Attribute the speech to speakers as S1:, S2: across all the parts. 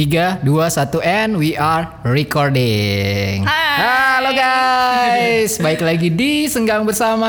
S1: 3, 2, 1 and we are recording.
S2: Hai.
S1: Halo guys. Baik lagi di Senggang Bersama.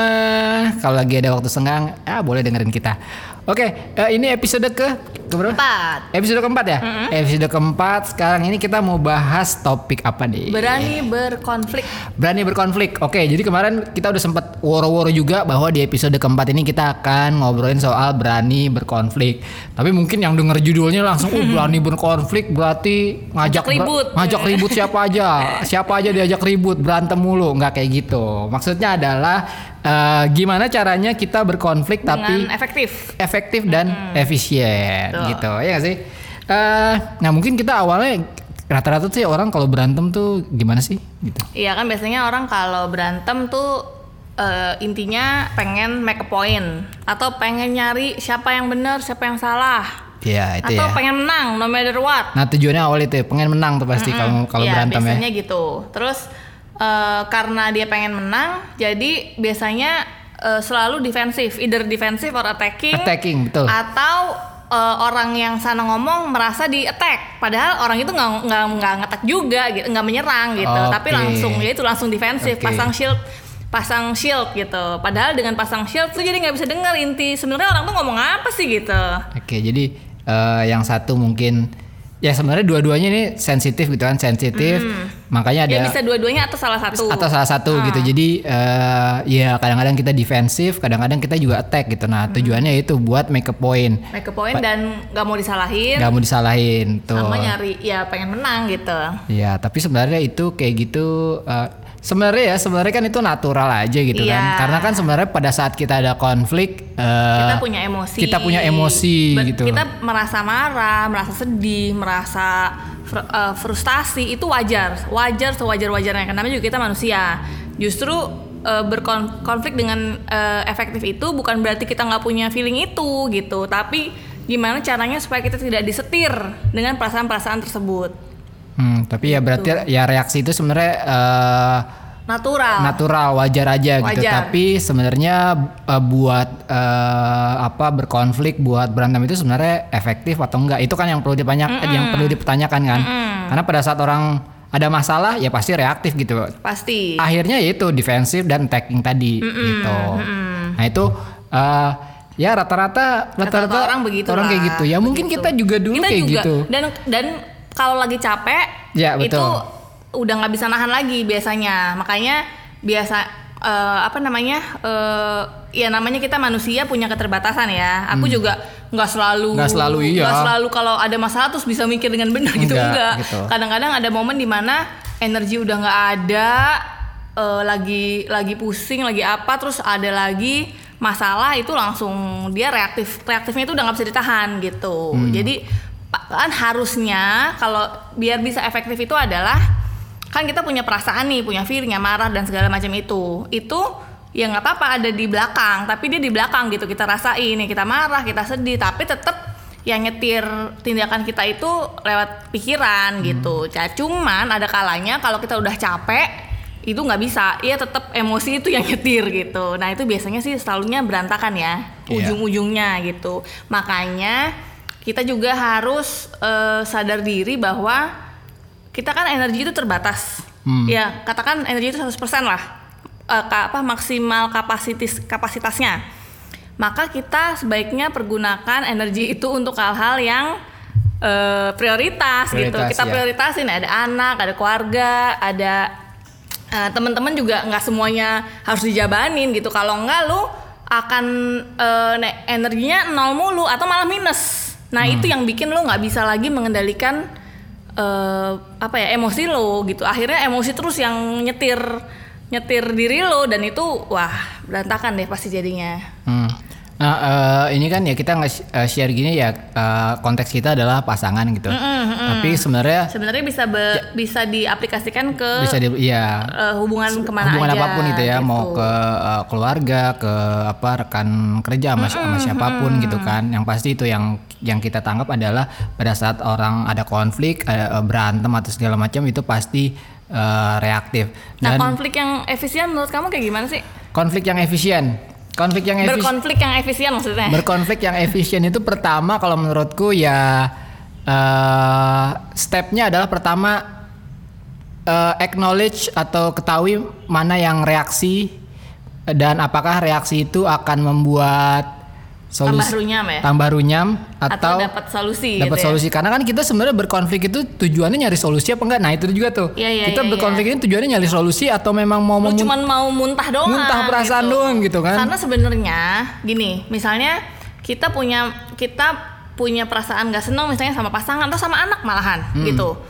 S1: Kalau lagi ada waktu senggang ah boleh dengerin kita. Oke eh, ini episode ke keberapa?
S2: Empat.
S1: Episode keempat ya? Episode keempat Sekarang ini kita mau bahas topik apa nih?
S2: Berani berkonflik.
S1: Berani berkonflik. Oke, jadi kemarin kita udah sempat woro-woro juga bahwa di episode keempat ini kita akan ngobrolin soal berani berkonflik. Tapi mungkin yang denger judulnya langsung, oh berani berkonflik berarti ngajak
S2: ribut."
S1: ngajak ribut siapa aja, siapa aja diajak ribut, berantem mulu, nggak kayak gitu. Maksudnya adalah eh, gimana caranya kita berkonflik tapi
S2: dengan efektif.
S1: efektif dan efisien
S2: Betul.
S1: Gitu ya gak sih Eh, nah mungkin kita awalnya rata-rata sih orang kalau berantem tuh gimana sih gitu
S2: Iya kan biasanya orang kalau berantem tuh eh, intinya pengen make a point atau pengen nyari siapa yang benar, siapa yang salah.
S1: Iya itu
S2: atau
S1: ya
S2: pengen menang no matter what.
S1: nah tujuannya awal itu ya, pengen menang tuh pasti kalau kalau
S2: Iya,
S1: berantem ya
S2: biasanya gitu. Terus eh, karena dia pengen menang, jadi biasanya eh, selalu defensif, either defensif or attacking.
S1: attacking betul
S2: atau eh, orang yang sana ngomong merasa di attack. Padahal orang itu nggak nggak nggak ngetak juga gitu nggak menyerang gitu.
S1: Oke.
S2: tapi langsung ya itu langsung defensif
S1: Oke.
S2: pasang shield pasang shield gitu. Padahal dengan pasang shield tuh jadi nggak bisa dengar inti. Sebenarnya orang tuh ngomong apa sih gitu?
S1: Oke jadi eh, yang satu mungkin ya sebenarnya dua-duanya ini sensitif gitu kan sensitif. Makanya ada
S2: ya bisa dua-duanya atau salah satu.
S1: atau salah satu gitu. Jadi eh, ya kadang-kadang kita defensif kadang-kadang kita juga attack gitu. Nah tujuannya itu buat make a point.
S2: Make a point dan nggak mau disalahin.
S1: Nggak mau disalahin tuh
S2: sama nyari ya pengen menang gitu.
S1: Ya, tapi sebenarnya itu kayak gitu eh, sebenarnya ya sebenarnya kan itu natural aja gitu kan.
S2: Iya.
S1: Karena kan sebenarnya pada saat kita ada konflik eh,
S2: kita punya emosi
S1: kita punya emosi
S2: Ber-
S1: gitu.
S2: kita merasa marah merasa sedih merasa fr- eh, frustasi itu wajar wajar sewajar wajarnya karena juga kita manusia justru eh, berkonflik dengan eh, efektif itu bukan berarti kita nggak punya feeling itu gitu tapi gimana caranya supaya kita tidak disetir dengan perasaan-perasaan tersebut
S1: Hmm, tapi ya
S2: Gitu.
S1: berarti ya reaksi itu sebenarnya eh,
S2: natural
S1: natural, wajar aja gitu.
S2: Wajar.
S1: Tapi sebenarnya eh, buat eh, apa berkonflik, buat berantem itu sebenarnya efektif atau enggak? Itu kan yang perlu ditanyakan, yang perlu dipertanyakan kan. Karena pada saat orang ada masalah ya pasti reaktif gitu.
S2: pasti
S1: akhirnya yaitu defensif dan attacking tadi gitu. Nah itu eh, ya rata-rata rata-rata
S2: orang begitu
S1: orang
S2: lah,
S1: kayak gitu. Ya mungkin
S2: begitu.
S1: kita juga dulu
S2: kita
S1: kayak
S2: juga
S1: gitu.
S2: dan dan kalau lagi capek
S1: Ya,
S2: itu
S1: betul.
S2: udah nggak bisa nahan lagi biasanya makanya biasa eh, apa namanya eh, ya namanya kita manusia punya keterbatasan ya aku juga nggak selalu
S1: Hmm. Nggak selalu, iya.
S2: nggak selalu kalau ada masalah terus bisa mikir dengan benar gitu
S1: Enggak, gitu.
S2: kadang-kadang ada momen di mana energi udah nggak ada eh, lagi lagi pusing lagi apa terus ada lagi masalah itu langsung dia reaktif reaktifnya itu udah nggak bisa ditahan gitu
S1: Hmm.
S2: jadi kan harusnya kalau biar bisa efektif itu adalah kan kita punya perasaan nih punya feeling ya marah dan segala macam itu itu ya nggak apa-apa ada di belakang tapi dia di belakang gitu kita rasain nih kita marah kita sedih tapi tetap yang nyetir tindakan kita itu lewat pikiran gitu. Ca- Cuman ada kalanya kalau kita udah capek itu nggak bisa, iya tetap emosi itu yang nyetir gitu. Nah itu biasanya sih selalunya berantakan ya
S1: Iya.
S2: ujung-ujungnya gitu. Makanya kita juga harus eh, sadar diri bahwa kita kan energi itu terbatas.
S1: Hmm.
S2: Ya katakan energi itu 100% lah, ka- apa maksimal kapasitas kapasitasnya maka kita sebaiknya pergunakan energi itu untuk hal-hal yang eh, prioritas, gitu.
S1: Prioritas,
S2: Kita
S1: ya.
S2: prioritasin ada anak, ada keluarga, ada eh, teman-teman juga nggak semuanya harus dijabanin gitu. Kalau nggak lu akan ne- energinya nol mulu atau malah minus. Nah itu yang bikin lu nggak bisa lagi mengendalikan eh, apa ya emosi lo gitu. Akhirnya emosi terus yang nyetir nyetir diri lo dan itu wah berantakan deh pasti jadinya.
S1: Hmm. Nah eh, ini kan ya kita nge-share gini ya eh, konteks kita adalah pasangan gitu. Tapi sebenarnya
S2: Sebenarnya bisa be- bisa diaplikasikan ke
S1: bisa di ya
S2: eh, hubungan ke mana
S1: hubungan
S2: aja.
S1: apa pun gitu ya mau
S2: gitu.
S1: ke uh, keluarga ke apa rekan kerja sama, sama siapa pun gitu kan yang pasti itu yang yang kita tangkap adalah pada saat orang ada konflik ada, uh, berantem atau segala macam itu pasti uh, reaktif
S2: Nah,
S1: dan
S2: konflik yang efisien menurut kamu kayak gimana sih?
S1: konflik yang efisien konflik yang efisien
S2: Berkonflik yang efisien maksudnya.
S1: berkonflik yang efisien itu pertama kalau menurutku ya eh stepnya adalah pertama eh, acknowledge atau ketahui mana yang reaksi dan apakah reaksi itu akan membuat
S2: tambah
S1: solusi
S2: runyam ya?
S1: tambah runyam
S2: atau,
S1: atau,
S2: dapat solusi
S1: dapat
S2: gitu ya?
S1: solusi. Karena kan kita sebenarnya berkonflik itu tujuannya nyari solusi apa enggak? Nah itu juga tuh.
S2: Iya, iya,
S1: kita
S2: iya,
S1: berkonflik ini tujuannya nyari solusi atau memang mau
S2: lu cuman mau muntah doang
S1: muntah perasaan doang gitu kan?
S2: Karena sebenarnya gini misalnya kita punya kita punya perasaan gak senang misalnya sama pasangan atau sama anak malahan
S1: Hmm.
S2: gitu.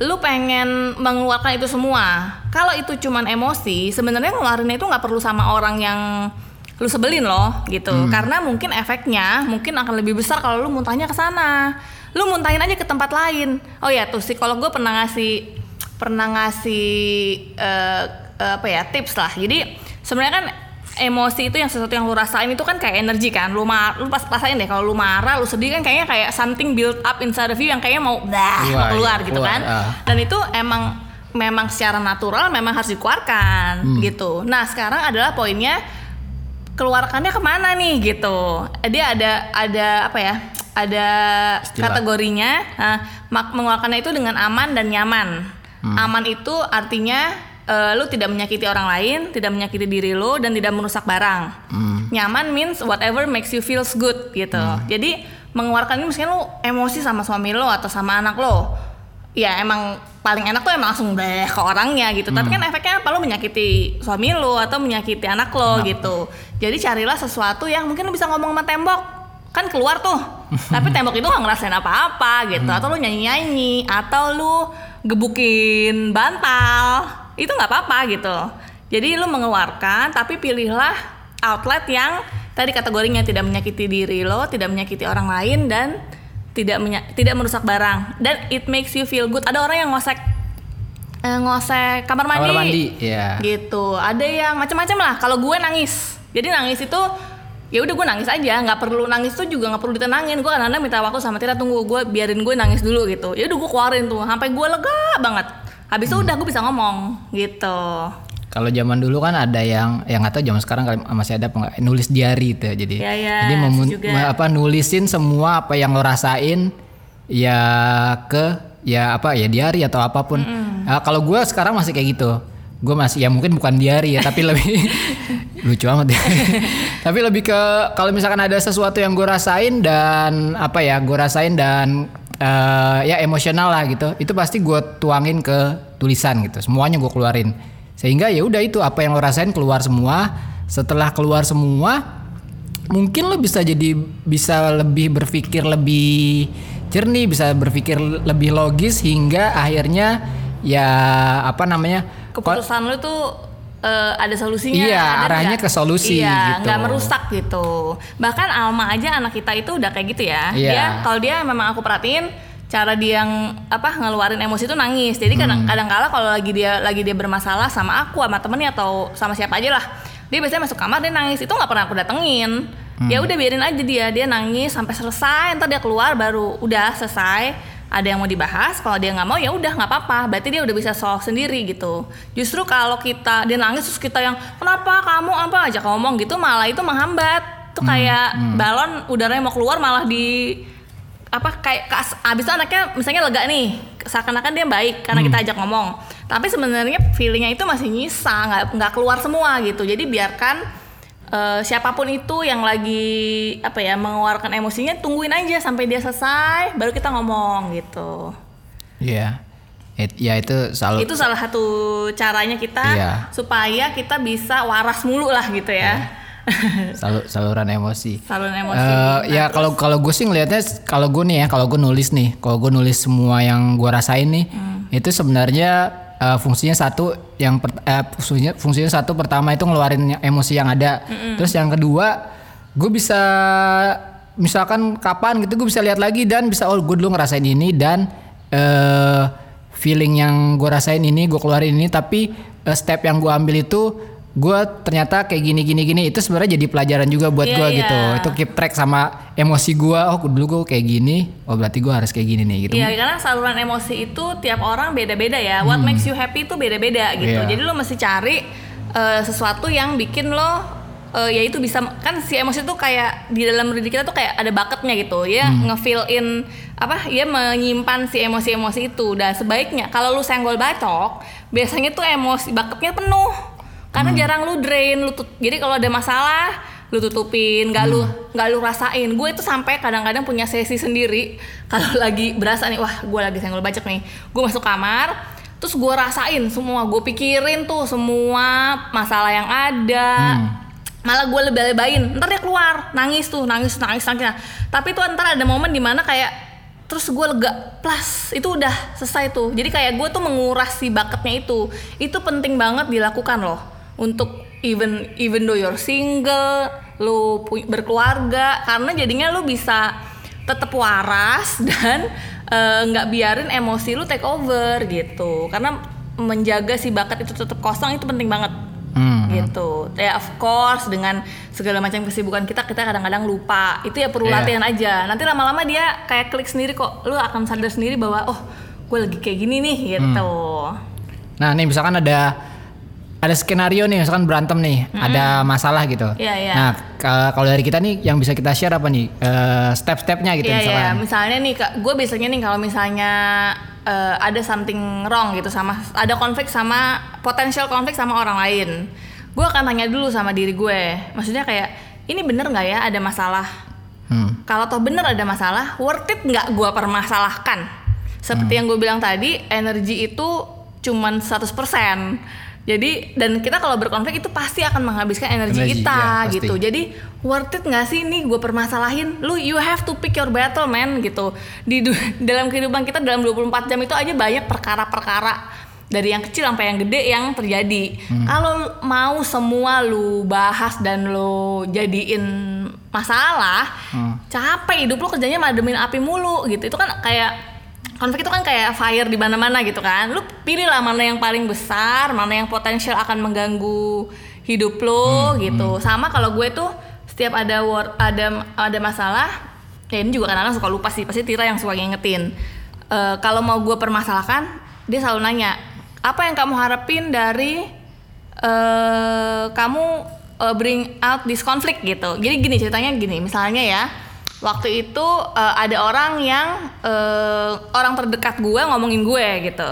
S2: Lu pengen mengeluarkan itu semua. Kalau itu cuman emosi sebenarnya ngeluarinnya itu nggak perlu sama orang yang lu sebelin loh gitu.
S1: Hmm.
S2: karena mungkin efeknya mungkin akan lebih besar kalau lu muntahnya ke sana. Lu muntahin aja ke tempat lain. Oh ya tuh psikolog gue pernah ngasih pernah ngasih eh, eh, apa ya tips lah. Jadi sebenarnya kan emosi itu yang sesuatu yang lu rasain itu kan kayak energi kan. Lu mar lu pas rasain deh kalau lu marah lu sedih kan kayaknya kayak something build up inside of you yang kayaknya mau dah
S1: Keluar,
S2: mau keluar
S1: iya,
S2: gitu
S1: keluar,
S2: kan.
S1: ah.
S2: dan itu emang memang secara natural memang harus dikeluarkan
S1: Hmm.
S2: gitu. Nah sekarang adalah poinnya keluarkannya ke mana nih gitu. Dia ada ada apa ya ada
S1: Istilah.
S2: kategorinya nah, mak- mengeluarkannya itu dengan aman dan nyaman. Aman itu artinya eh, lu tidak menyakiti orang lain tidak menyakiti diri lu dan tidak merusak barang. Nyaman means whatever makes you feels good gitu. Jadi mengeluarkan ini misalnya lu emosi sama suami lo atau sama anak lo ya emang paling enak tuh emang langsung deh ke orangnya gitu. Tapi kan efeknya apa? Lo menyakiti suami lo atau menyakiti anak lo gitu. Jadi carilah sesuatu yang mungkin lo bisa ngomong sama tembok. Kan keluar tuh. Tapi tembok itu nggak ngerasain apa-apa gitu. Atau lo nyanyi-nyanyi atau lo gebukin bantal. Itu nggak apa-apa gitu. Jadi lo mengeluarkan tapi pilihlah outlet yang tadi kategorinya tidak menyakiti diri lo tidak menyakiti orang lain dan tidak tidak merusak barang. Dan it makes you feel good. Ada orang yang ngosek eh, ngosek kamar mandi,
S1: kamar mandi ya
S2: gitu. Ada yang macam-macam lah. Kalau gue nangis. Jadi nangis itu ya udah gue nangis aja. Nggak perlu nangis tuh juga nggak perlu ditenangin. Gue kadang-kadang minta waktu sama Tira tunggu gue biarin gue nangis dulu gitu. Ya udah gue keluarin tuh. Sampai gue lega banget. Habis itu udah gue bisa ngomong gitu
S1: Kalau zaman dulu kan ada yang yang nggak tahu zaman sekarang masih ada apa nulis diary itu jadi
S2: Ya, ya,
S1: jadi memun- apa nulisin semua apa yang lo rasain ya ke ya apa ya diary atau apa pun. Nah, kalau gue sekarang masih kayak gitu. Gue masih ya mungkin bukan diary ya tapi lebih lucu amat ya. tapi lebih ke kalau misalkan ada sesuatu yang gue rasain dan apa ya gue rasain dan eh, ya emosional lah gitu. Itu pasti gue tuangin ke tulisan gitu. Semuanya gue keluarin sehingga ya udah itu apa yang lo rasain keluar semua setelah keluar semua mungkin lo bisa jadi bisa lebih berpikir lebih jernih bisa berpikir lebih logis hingga akhirnya ya apa namanya
S2: keputusan lu tuh eh, ada solusinya
S1: Iya,
S2: ada
S1: arahnya
S2: nggak?
S1: ke solusi
S2: iya,
S1: gitu.
S2: nggak merusak gitu bahkan Alma aja anak kita itu udah kayak gitu ya
S1: Iya.
S2: dia kalau dia memang aku perhatiin cara dia yang apa ngeluarin emosi itu nangis. Jadi
S1: Hmm.
S2: kadang kadang kala kalau lagi dia lagi dia bermasalah sama aku sama temennya atau sama siapa aja lah dia biasanya masuk kamar dia nangis. Itu nggak pernah aku datengin.
S1: Hmm.
S2: ya udah biarin aja dia. Dia nangis sampai selesai ntar dia keluar baru udah selesai. Ada yang mau dibahas kalau dia nggak mau ya udah nggak apa-apa. Berarti dia udah bisa solve sendiri gitu. Justru kalau kita dia nangis terus kita yang kenapa kamu apa? aja ngomong gitu malah itu menghambat. Tuh kayak balon udaranya mau keluar malah di apa kayak abis itu anaknya misalnya lega nih seakan-akan dia baik karena kita ajak ngomong. Tapi sebenarnya feelingnya itu masih nyisa nggak nggak keluar semua gitu. Jadi biarkan eh, siapa pun itu yang lagi apa ya mengeluarkan emosinya tungguin aja sampai dia selesai baru kita ngomong gitu.
S1: Iya. It- ya itu selalu
S2: itu salah satu caranya kita
S1: Iya.
S2: supaya kita bisa waras mulu lah gitu ya
S1: selalu saluran emosi.
S2: saluran emosi Nah,
S1: ya kalau kalau gue sih ngelihatnya kalau gue nih ya kalau gue nulis nih kalau gue nulis semua yang gue rasain nih
S2: Hmm.
S1: itu sebenarnya eh, fungsinya satu yang per- eh, fungsinya fungsinya satu pertama itu ngeluarin emosi yang ada terus yang kedua gue bisa misalkan kapan gitu gue bisa lihat lagi dan bisa oh gue dulu ngerasain ini dan eh feeling yang gue rasain ini gue keluarin ini tapi eh, step yang gue ambil itu gue ternyata kayak gini gini gini itu sebenarnya jadi pelajaran juga buat
S2: Iya,
S1: gue
S2: iya.
S1: gitu itu keep track sama emosi gue oh dulu gue kayak gini oh berarti gue harus kayak gini nih gitu
S2: Iya, karena saluran emosi itu tiap orang beda-beda ya. What makes you happy itu beda-beda gitu.
S1: Hmm. Iya.
S2: Jadi lo mesti cari eh, sesuatu yang bikin lo eh, ya itu bisa kan si emosi itu kayak di dalam diri kita tuh kayak ada bucketnya gitu ya
S1: Hmm.
S2: ngefill in apa ya menyimpan si emosi-emosi itu dan sebaiknya kalau lu senggol bacok biasanya tuh emosi bucketnya penuh karena jarang lu drain lu tut- jadi kalau ada masalah lu tutupin nggak lu nggak lu rasain. Gue itu sampai kadang-kadang punya sesi sendiri kalau lagi berasa nih wah gue lagi senggol bacok nih. Gue masuk kamar terus gue rasain semua gue pikirin tuh semua masalah yang ada. Malah gue lebay-lebayin. Ntar dia keluar nangis tuh nangis nangis nangis. Nah, tapi tuh ntar ada momen di mana kayak terus gue lega plus itu udah selesai tuh. Jadi kayak gue tuh menguras si bakatnya itu. Itu penting banget dilakukan loh untuk even even though you're single lu berkeluarga karena jadinya lu bisa tetap waras dan eh, nggak biarin emosi lu take over gitu. Karena menjaga si bakat itu tetap kosong itu penting banget.
S1: Hmm.
S2: gitu. Ya of course dengan segala macam kesibukan kita kita kadang-kadang lupa. Itu ya perlu
S1: Iya.
S2: latihan aja. Nanti lama-lama dia kayak klik sendiri kok. Lu akan sadar sendiri bahwa oh gue lagi kayak gini nih gitu.
S1: Nah, nih misalkan ada ada skenario nih, misalkan berantem nih, ada masalah gitu.
S2: Iya, iya.
S1: Nah, ka- kalau dari kita nih yang bisa kita share apa nih? Eh, step-stepnya gitu
S2: Iya
S1: misalkan.
S2: iya, misalnya nih kak, gue biasanya nih kalau misalnya eh, ada something wrong gitu sama ada konflik sama potensial konflik sama orang lain, gue akan tanya dulu sama diri gue, maksudnya kayak ini bener nggak ya ada masalah?
S1: Hmm.
S2: Kalau toh bener ada masalah, worth it nggak gue permasalahkan? Seperti yang gue bilang tadi, energi itu cuman 100%. Jadi dan kita kalau berkonflik itu pasti akan menghabiskan energi,
S1: Energi,
S2: kita
S1: pasti.
S2: gitu. Jadi worth it nggak sih nih gue permasalahin? Lu you have to pick your battle man gitu. Di dalam kehidupan kita dalam 24 jam itu aja banyak perkara-perkara dari yang kecil sampai yang gede yang terjadi. Kalau mau semua lu bahas dan lu jadiin masalah, capek hidup lu kerjanya mademin api mulu gitu. Itu kan kayak konflik itu kan kayak fire di mana-mana gitu kan. Lu pilih lah mana yang paling besar, mana yang potensial akan mengganggu hidup lu gitu. Sama kalau gue tuh setiap ada wor- ada ada masalah, ya ini juga kadang-kadang suka lupa sih. Pasti Tira yang suka ngingetin. Eh, kalau mau gue permasalahkan, dia selalu nanya, apa yang kamu harapin dari eh kamu eh, bring out this conflict gitu. Jadi gini ceritanya gini, misalnya ya, waktu itu eh, ada orang yang eh, orang terdekat gue ngomongin gue gitu,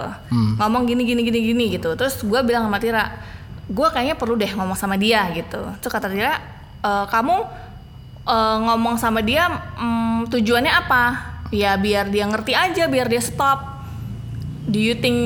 S2: ngomong gini gini gini gini gitu. Terus gue bilang sama Tira, gue kayaknya perlu deh ngomong sama dia gitu. Terus kata Tira, "Eh, kamu eh, ngomong sama dia mm, tujuannya apa? Ya biar dia ngerti aja, biar dia stop. Do you think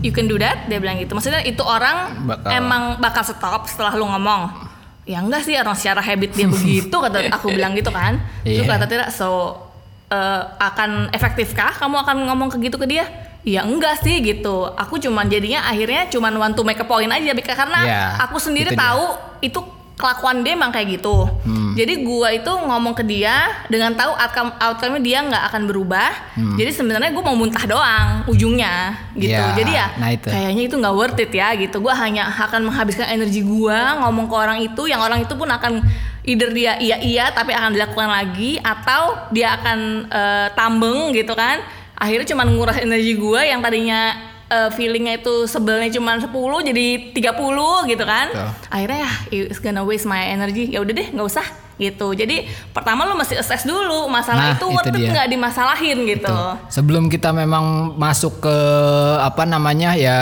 S2: you can do that? Dia bilang gitu. Maksudnya itu orang
S1: Bakal-
S2: emang bakal stop setelah lu ngomong. Ya enggak sih orang secara habit dia begitu kata aku bilang gitu kan. Terus
S1: Iya.
S2: kata Tira, so eh, akan efektifkah kamu akan ngomong ke gitu ke dia? Ya enggak sih gitu. Aku cuman jadinya akhirnya cuman want to make a point aja karena
S1: Iya,
S2: aku sendiri
S1: itu dia.
S2: tahu itu kelakuan dia emang kayak gitu.
S1: Hmm.
S2: Jadi gua itu ngomong ke dia dengan tahu outcome outcome-nya dia nggak akan berubah. Jadi sebenarnya gue mau muntah doang ujungnya gitu.
S1: Hmm. Iya,
S2: Jadi ya
S1: nah itu.
S2: kayaknya itu nggak worth it ya gitu. Gua hanya akan menghabiskan energi gua ngomong ke orang itu yang orang itu pun akan either dia iya iya tapi akan dilakukan lagi atau dia akan eh, tambeng gitu kan. Akhirnya cuma nguras energi gua yang tadinya eh, feelingnya itu sebelnya cuma 10 jadi 30 gitu kan
S1: Betul.
S2: akhirnya ya it's gonna waste my energy ya udah deh nggak usah gitu jadi pertama lu mesti assess dulu masalah
S1: Nah,
S2: itu
S1: itu
S2: worth it nggak dimasalahin gitu
S1: Tuh. Sebelum kita memang masuk ke apa namanya ya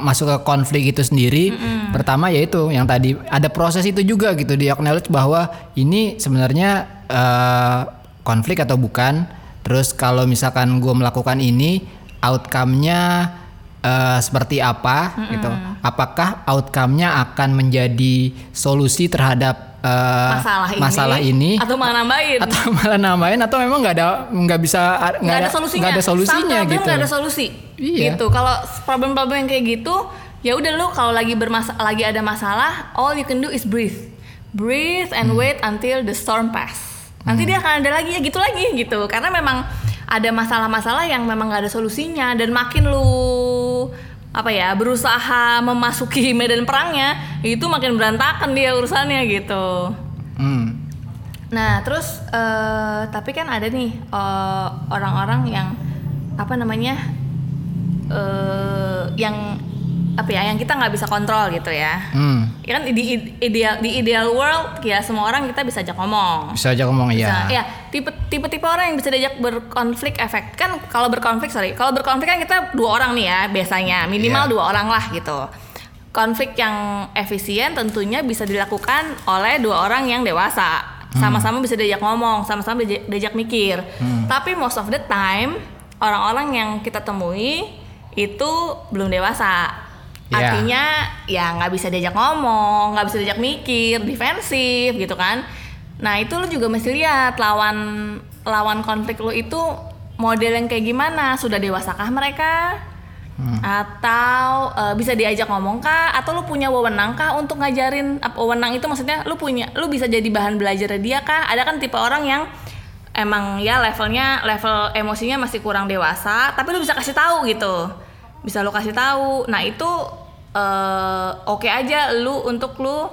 S1: masuk ke konflik itu sendiri, pertama yaitu yang tadi ada proses itu juga gitu di acknowledge bahwa ini sebenarnya eh, konflik atau bukan. Terus kalau misalkan gue melakukan ini, outcome-nya eh, seperti apa gitu? Apakah outcome-nya akan menjadi solusi terhadap eh,
S2: masalah ini
S1: masalah ini?
S2: atau malah nambahin?
S1: Atau malah nambahin? Atau memang nggak ada nggak bisa
S2: nggak ada solusinya?
S1: nggak ada solusinya
S2: problem
S1: gitu.
S2: nggak ada solusi.
S1: Iya.
S2: gitu. Kalau problem-problem yang kayak gitu ya udah lu kalau lagi bermasa lagi ada masalah all you can do is breathe. Breathe and wait until the storm pass. Nanti dia akan ada lagi ya gitu lagi gitu. Karena memang ada masalah-masalah yang memang nggak ada solusinya dan makin lu apa ya berusaha memasuki medan perangnya itu makin berantakan dia urusannya gitu
S1: Hmm.
S2: Nah, terus eh, tapi kan ada nih eh, orang-orang yang apa namanya eh yang apa ya yang kita nggak bisa kontrol gitu ya.
S1: Hmm.
S2: ya kan di ideal di ideal world ya semua orang kita bisa ajak ngomong.
S1: Bisa aja ngomong
S2: Bisa,
S1: ya.
S2: ya tipe tipe tipe orang yang bisa diajak berkonflik efek kan kalau berkonflik sorry kalau berkonflik kan kita dua orang nih ya biasanya minimal
S1: Iya.
S2: dua orang lah gitu. Konflik yang efisien tentunya bisa dilakukan oleh dua orang yang dewasa. Sama-sama bisa diajak ngomong sama-sama diajak, diajak mikir. Tapi most of the time orang-orang yang kita temui itu belum dewasa
S1: Iya.
S2: artinya ya nggak bisa diajak ngomong nggak bisa diajak mikir defensif gitu kan. Nah itu lu juga mesti lihat lawan lawan konflik lu itu model yang kayak gimana? Sudah dewasakah mereka? Atau eh, bisa diajak ngomong kah? Atau lu punya wewenang kah untuk ngajarin? Apa wewenang itu maksudnya lu punya lu bisa jadi bahan belajar dia kah? Ada kan tipe orang yang emang ya levelnya level emosinya masih kurang dewasa tapi lu bisa kasih tahu gitu. Bisa lu kasih tahu. Nah itu eh, oke aja lu untuk lu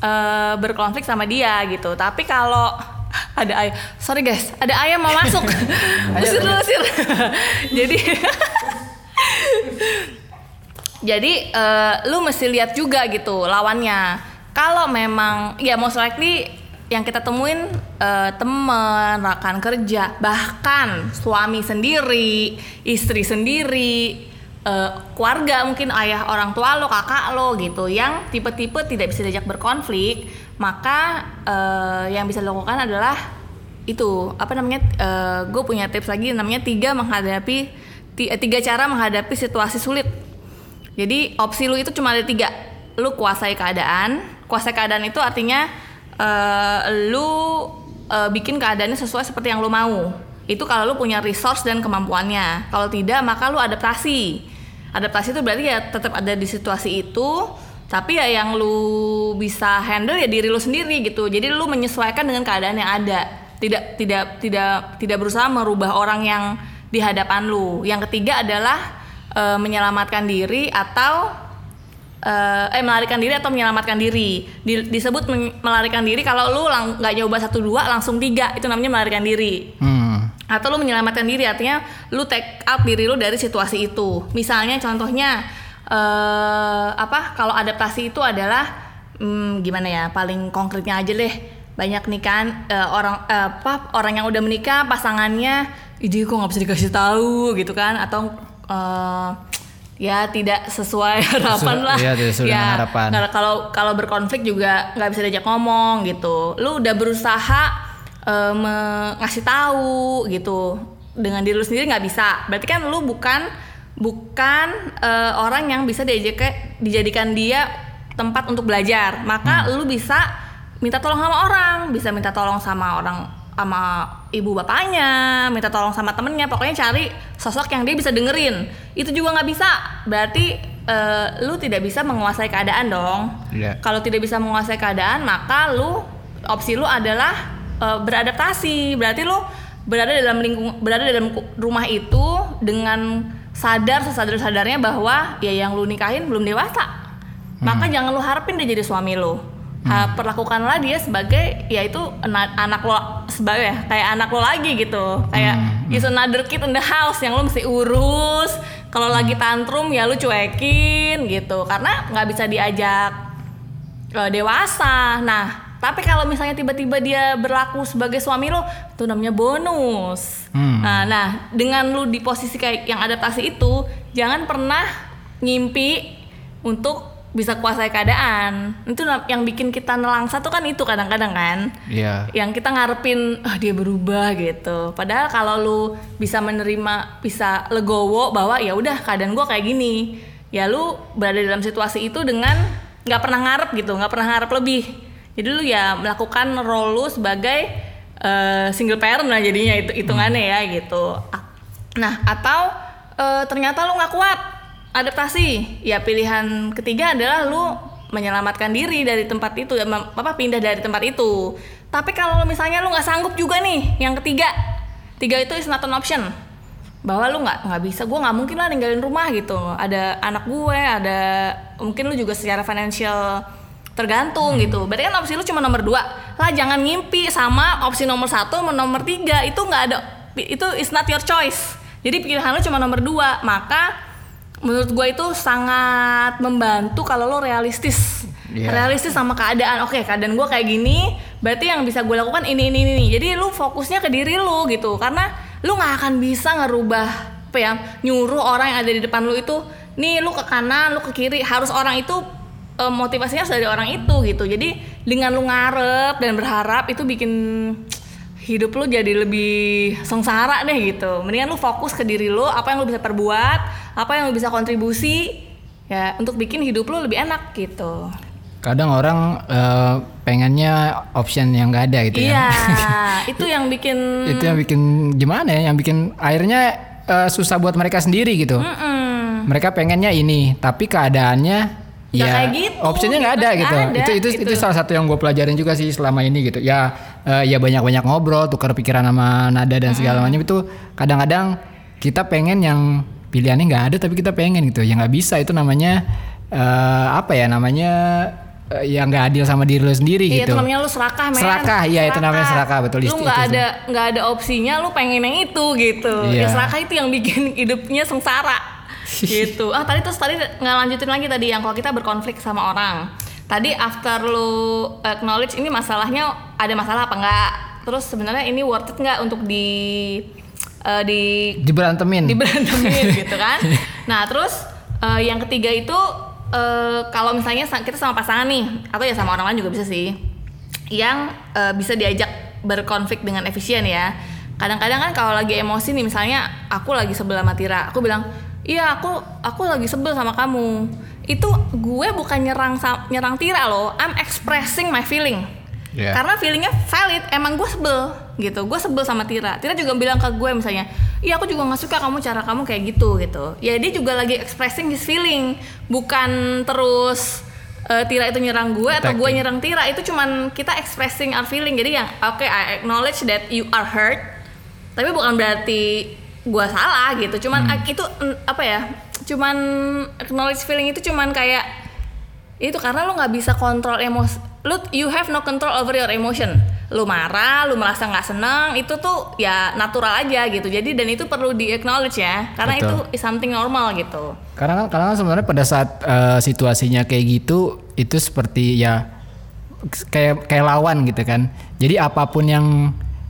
S2: eh, berkonflik sama dia gitu. Tapi kalau ada ayam sorry guys ada ayam mau masuk. Usir dulu usir. Jadi jadi eh, lu mesti lihat juga gitu lawannya. Kalau memang ya most likely yang kita temuin eh, temen, rekan kerja, bahkan suami sendiri, istri sendiri, eh, keluarga mungkin ayah orang tua lo, kakak lo gitu yang tipe-tipe tidak bisa diajak berkonflik, maka eh, yang bisa dilakukan adalah itu apa namanya gue punya tips lagi namanya tiga menghadapi ti- eh, tiga cara menghadapi situasi sulit. Jadi opsi lu itu cuma ada tiga. Lu kuasai keadaan. Kuasai keadaan itu artinya eh, lu eh, bikin keadaannya sesuai seperti yang lu mau. Itu kalau lu punya resource dan kemampuannya. Kalau tidak maka lu adaptasi adaptasi itu berarti ya tetap ada di situasi itu tapi ya yang lu bisa handle ya diri lu sendiri gitu. Jadi lu menyesuaikan dengan keadaan yang ada. Tidak tidak tidak tidak berusaha merubah orang yang di hadapan lu. Yang ketiga adalah eh, menyelamatkan diri atau eh, eh melarikan diri atau menyelamatkan diri. Di- disebut melarikan diri kalau lu nggak nyoba satu dua langsung tiga. Itu namanya melarikan diri.
S1: Hmm.
S2: Atau lu menyelamatkan diri artinya lu take out diri lu dari situasi itu misalnya contohnya eh apa kalau adaptasi itu adalah hmm, gimana ya paling konkretnya aja deh banyak nih kan eh, orang eh, apa orang yang udah menikah pasangannya ide kok nggak bisa dikasih tahu gitu kan atau eh, ya tidak sesuai harapan lah
S1: iya, tidak sesuai dengan harapan.
S2: Nah, kalau kalau berkonflik juga nggak bisa diajak ngomong gitu. Lu udah berusaha me- ngasih tahu gitu dengan diri lu sendiri nggak bisa. Berarti kan lu bukan bukan eh, orang yang bisa diajak dijadikan dia tempat untuk belajar. Maka lu bisa minta tolong sama orang, bisa minta tolong sama orang sama ibu bapaknya, minta tolong sama temennya, pokoknya cari sosok yang dia bisa dengerin. Itu juga nggak bisa, berarti eh, lu tidak bisa menguasai keadaan dong.
S1: Iya.
S2: Kalau tidak bisa menguasai keadaan, maka lu opsi lu adalah eh, beradaptasi. Berarti lu berada dalam lingkung berada dalam rumah itu dengan sadar sesadar sadarnya bahwa ya yang lu nikahin belum dewasa. Maka jangan lu harapin dia jadi suami lu. Ha, perlakukanlah dia sebagai ya itu ana- anak lo sebagai ya, kayak anak lo lagi gitu. Kayak is another kid in the house yang lo mesti urus. Kalau lagi tantrum ya lu cuekin gitu. Karena nggak bisa diajak eh, dewasa. Nah, tapi kalau misalnya tiba-tiba dia berlaku sebagai suami lo, itu namanya bonus.
S1: Hmm.
S2: Nah, nah, dengan lu di posisi kayak yang adaptasi itu, jangan pernah ngimpi untuk bisa kuasai keadaan. Itu yang bikin kita nelangsa tuh kan itu kadang-kadang kan
S1: Iya.
S2: yang kita ngarepin ah dia berubah gitu. Padahal kalau lu bisa menerima, bisa legowo bahwa ya udah keadaan gua kayak gini, ya lu berada dalam situasi itu dengan nggak pernah ngarep gitu, nggak pernah ngarep lebih. Jadi lu ya melakukan role lu sebagai eh, single parent lah jadinya itu hitungannya ya gitu. Nah atau eh, ternyata lu nggak kuat adaptasi, ya pilihan ketiga adalah lu menyelamatkan diri dari tempat itu ya apa pindah dari tempat itu. Tapi kalau misalnya lu nggak sanggup juga nih yang ketiga tiga itu is not an option. Bahwa lu nggak nggak bisa gue nggak mungkin lah ninggalin rumah gitu. Ada anak gue ada mungkin lu juga secara financial tergantung gitu. Berarti kan opsi lu cuma nomor dua. Lah jangan ngimpi sama opsi nomor satu sama nomor tiga. Itu nggak ada itu is not your choice. Jadi pilihan lu cuma nomor dua. Maka menurut gue itu sangat membantu kalau lo realistis.
S1: Iya.
S2: realistis sama keadaan. Oke keadaan gue kayak gini berarti yang bisa gue lakukan ini ini ini. Jadi lu fokusnya ke diri lu gitu. Karena lu nggak akan bisa ngerubah apa ya nyuruh orang yang ada di depan lu itu nih lu ke kanan lu ke kiri. Harus orang itu eh, motivasinya dari orang itu gitu jadi dengan lu ngarep dan berharap itu bikin hidup lu jadi lebih sengsara deh gitu mendingan lu fokus ke diri lu apa yang lu bisa perbuat apa yang lu bisa kontribusi ya untuk bikin hidup lu lebih enak gitu
S1: Kadang orang eh, pengennya option yang nggak ada gitu ya.
S2: iya itu yang bikin
S1: Itu yang bikin gimana ya? Yang bikin akhirnya eh, susah buat mereka sendiri gitu.
S2: Mm-mm.
S1: Mereka pengennya ini, tapi keadaannya
S2: Nggak
S1: ya
S2: kayak gitu,
S1: optionnya nggak ada gitu.
S2: ada,
S1: itu itu
S2: gitu.
S1: itu salah satu yang gue pelajarin juga sih selama ini gitu. Ya eh, ya banyak banyak ngobrol, tukar pikiran sama nada dan segala macam itu kadang-kadang kita pengen yang pilihannya nggak ada tapi kita pengen gitu. Ya nggak bisa itu namanya eh, apa ya namanya eh, ya nggak adil sama diri lo sendiri
S2: Iya
S1: gitu.
S2: itu namanya lu serakah men
S1: Serakah, iya, itu namanya serakah, betul,
S2: Lu nggak ada nggak ada opsinya lu pengen yang itu gitu
S1: Iya.
S2: Ya serakah itu yang bikin hidupnya sengsara gitu Ah tadi terus tadi nggak lanjutin lagi tadi yang kalau kita berkonflik sama orang Tadi after lu acknowledge ini masalahnya ada masalah apa enggak Terus sebenarnya ini worth it nggak untuk di eh, di
S1: Diberantemin.
S2: diberantemin gitu kan. Nah terus eh, yang ketiga itu eh, kalau misalnya sa- kita sama pasangan nih atau ya sama orang lain juga bisa sih, yang eh, bisa diajak berkonflik dengan efisien ya. Kadang-kadang kan kalau lagi emosi nih misalnya aku lagi sebel sama Tira, aku bilang iya aku aku lagi sebel sama kamu. Itu gue bukan nyerang nyerang Tira loh, I'm expressing my feeling.
S1: Iya.
S2: Karena feelingnya valid, emang gue sebel gitu. Gue sebel sama Tira. Tira juga bilang ke gue misalnya, iya aku juga nggak suka kamu cara kamu kayak gitu gitu. Ya dia juga lagi expressing his feeling, bukan terus eh, Tira itu nyerang gue atau gue nyerang Tira. Itu cuman kita expressing our feeling. Jadi yang oke I acknowledge that you are hurt, tapi bukan berarti gue salah gitu. Cuman ah, itu mm, apa ya? Cuman acknowledge feeling itu cuman kayak itu karena lu nggak bisa kontrol emosi lu you have no control over your emotion lu marah lu merasa nggak senang itu tuh ya natural aja gitu jadi dan itu perlu di acknowledge ya karena
S1: Betul.
S2: itu is something normal gitu
S1: Karena kan karena sebenarnya pada saat eh, situasinya kayak gitu itu seperti ya kayak kayak lawan gitu kan. Jadi apa pun yang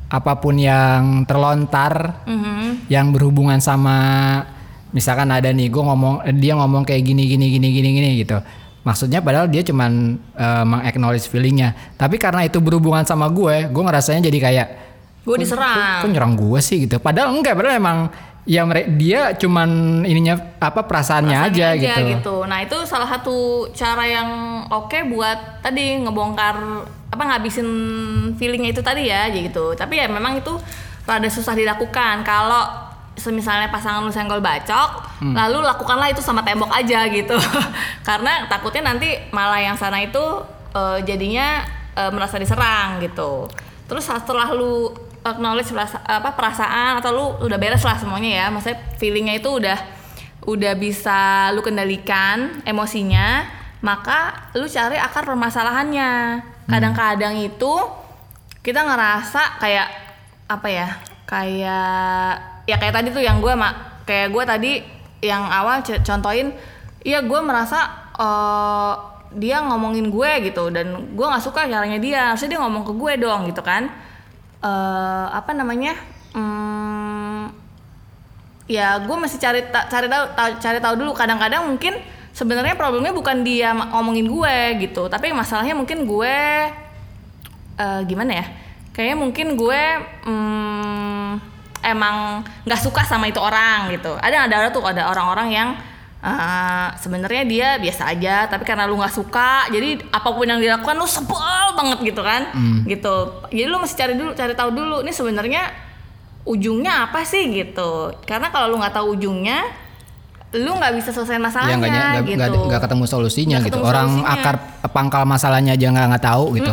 S1: apa pun yang terlontar
S2: Mhm.
S1: yang berhubungan sama misalkan ada nih gue ngomong dia ngomong kayak gini gini gini gini gini gitu. Maksudnya padahal dia cuman eh, meng-acknowledge feelingnya. Tapi karena itu berhubungan sama gue, gue ngerasanya jadi kayak
S2: gue
S1: kok,
S2: diserang
S1: nyerang gue sih gitu. Padahal enggak, padahal emang ya mere- dia cuman ininya apa perasaannya, aja, gitu.
S2: Nah itu salah satu cara yang oke buat tadi ngebongkar apa ngabisin feelingnya itu tadi ya gitu. Tapi ya memang itu rada susah dilakukan kalau semisalnya pasangan lu senggol bacok,
S1: Hmm.
S2: lalu lakukanlah itu sama tembok aja gitu. Karena takutnya nanti malah yang sana itu eh, jadinya eh, merasa diserang gitu. Terus setelah lu acknowledge perasa- apa perasaan atau lu udah beres lah semuanya ya, maksudnya feelingnya itu udah udah bisa lu kendalikan emosinya, maka lu cari akar permasalahannya. Kadang-kadang itu kita ngerasa kayak apa ya? Kayak ya kayak tadi tuh yang gue mak kayak gue tadi yang awal contohin, iya gue merasa eh, dia ngomongin gue gitu dan gue nggak suka caranya dia, harusnya dia ngomong ke gue dong gitu kan? Eh apa namanya? Hmm, ya gue masih cari ta- cari tahu ta- cari tahu dulu kadang-kadang mungkin sebenarnya problemnya bukan dia ngomongin gue gitu tapi masalahnya mungkin gue eh, gimana ya kayaknya mungkin gue hmm, emang nggak suka sama itu orang gitu ada ada tuh ada orang-orang yang eh, sebenarnya dia biasa aja tapi karena lu nggak suka jadi apa pun yang dilakukan lu sebel banget gitu kan? Gitu. Jadi lu mesti cari dulu cari tahu dulu ini sebenarnya ujungnya apa sih gitu. Karena kalau lu nggak tahu ujungnya lu nggak bisa selesai
S1: Ya
S2: masalahnya
S1: ny- nggak-
S2: gitu
S1: nggak- ketemu solusinya
S2: Nggak
S1: gitu.
S2: ketemu
S1: Orang
S2: solusinya.
S1: akar pangkal masalahnya aja nggak nggak tahu gitu.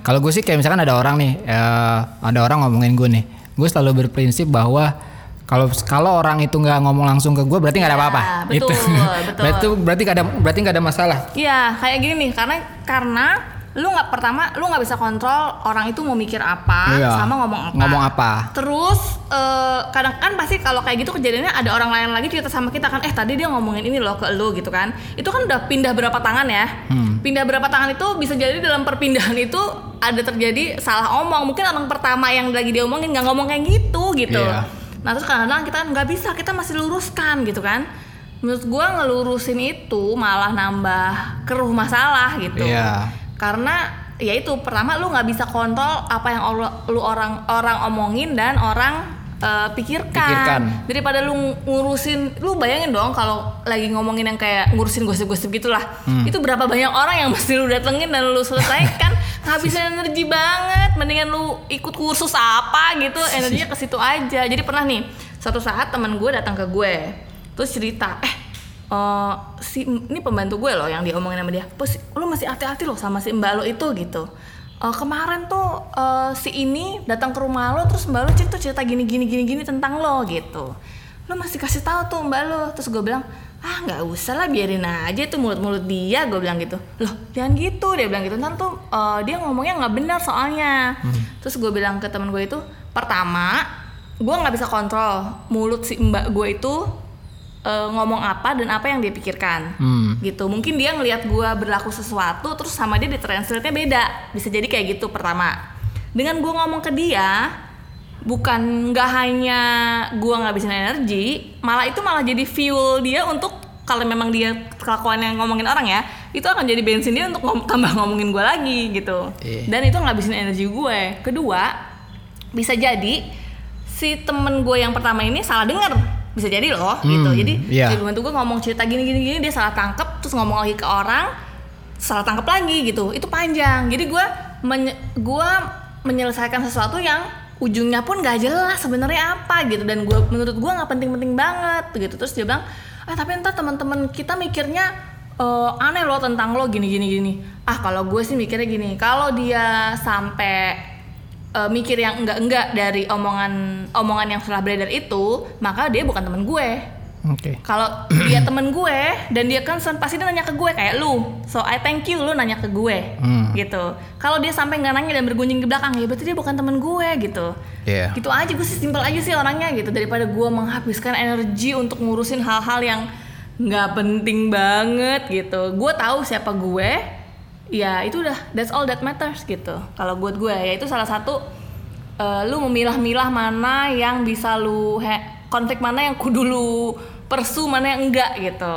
S1: Kalau gue sih kayak misalkan ada orang nih, eh, ada orang ngomongin gue nih, gue selalu berprinsip bahwa kalau kalau orang itu nggak ngomong langsung ke gue berarti nggak ada
S2: Ya,
S1: apa-apa.
S2: betul,
S1: gitu.
S2: betul.
S1: berarti berarti nggak ada berarti nggak ada masalah.
S2: Iya, kayak gini nih, karena karena lu nggak pertama lu nggak bisa kontrol orang itu mau mikir apa
S1: Iya.
S2: sama ngomong apa
S1: Ngomong apa?
S2: terus eh, kadang kan pasti kalau kayak gitu kejadiannya ada orang lain lagi cerita sama kita kan eh tadi dia ngomongin ini loh ke lu gitu kan itu kan udah pindah berapa tangan ya
S1: Hmm.
S2: pindah berapa tangan itu bisa jadi dalam perpindahan itu ada terjadi salah omong mungkin orang pertama yang lagi dia omongin nggak ngomong kayak gitu gitu
S1: Iya.
S2: Nah terus kadang-kadang kita nggak bisa kita masih luruskan gitu kan menurut gua ngelurusin itu malah nambah keruh masalah gitu
S1: Iya.
S2: karena ya itu pertama lu nggak bisa kontrol apa yang lu orang orang omongin dan orang eh, pikirkan.
S1: Pikirkan.
S2: daripada lu ngurusin lu bayangin dong kalau lagi ngomongin yang kayak ngurusin gosip-gosip gitulah
S1: Hmm.
S2: itu berapa banyak orang yang mesti lu datengin dan lu selesaikan ngabisin energi banget. Mendingan lu ikut kursus apa gitu. Energinya ke situ aja. Jadi pernah nih suatu saat teman gue datang ke gue. Terus cerita eh eh, si ini pembantu gue loh yang diomongin sama dia. "Pos, lu masih hati-hati loh sama si mbak lo itu gitu. "Eh, kemarin tuh eh, si ini datang ke rumah lo terus mbak lo cerita cerita gini gini gini gini tentang lo gitu. Lo masih kasih tahu tuh mbak lo terus gue bilang ah nggak usah lah biarin aja tuh mulut-mulut dia gue bilang gitu. Loh jangan gitu dia bilang gitu. Ntar tuh eh, dia ngomongnya nggak benar soalnya. Terus gue bilang ke temen gue itu pertama gue nggak bisa kontrol mulut si mbak gue itu eh, ngomong apa dan apa yang dia pikirkan.
S1: Hmm.
S2: gitu. Mungkin dia ngelihat gue berlaku sesuatu terus sama dia ditranslate-nya beda. Bisa jadi kayak gitu pertama. Dengan gue ngomong ke dia bukan nggak hanya gue ngabisin energi malah itu malah jadi fuel dia untuk kalau memang dia kelakuan yang ngomongin orang ya itu akan jadi bensin dia untuk ngom- tambah ngomongin gue lagi gitu.
S1: Iya.
S2: dan itu ngabisin energi gue kedua bisa jadi si temen gue yang pertama ini salah denger. Bisa jadi loh gitu.
S1: Hmm,
S2: jadi
S1: iya.
S2: si pembantu gue ngomong cerita gini gini gini dia salah tangkep terus ngomong lagi ke orang salah tangkep lagi gitu. Itu panjang. Jadi gue menye- gue menyelesaikan sesuatu yang ujungnya pun gak jelas sebenarnya apa gitu. Dan gue menurut gue nggak penting-penting banget gitu terus dia bilang ah tapi entar teman-teman kita mikirnya eh, aneh loh tentang lo gini gini gini. Ah kalau gue sih mikirnya gini kalau dia sampai eh, mikir yang enggak-enggak dari omongan omongan yang setelah beredar itu maka dia bukan teman gue
S1: Oke.
S2: kalau dia temen gue dan dia concern pasti dia nanya ke gue kayak lu. So I thank you lu nanya ke gue.
S1: Hmm.
S2: gitu. Kalau dia sampai nggak nanya dan bergunjing ke belakang ya berarti dia bukan temen gue gitu.
S1: Iya.
S2: gitu aja gue sih simpel aja sih orangnya gitu. Daripada gue menghabiskan energi untuk ngurusin hal-hal yang nggak penting banget gitu. Gue tahu siapa gue ya itu udah that's all that matters gitu. Kalau buat gue ya itu salah satu eh, lu memilah-milah mana yang bisa lu he- konflik mana yang kudu lu persu mana yang enggak gitu.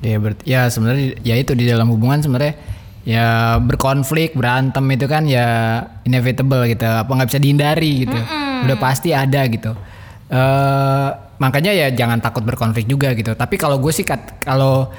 S1: Ya berarti ya sebenarnya ya itu di dalam hubungan sebenarnya ya berkonflik berantem itu kan ya inevitable gitu. Apa nggak bisa dihindari gitu. Udah pasti ada gitu. Eh makanya ya jangan takut berkonflik juga gitu. Tapi kalau gue sih kalau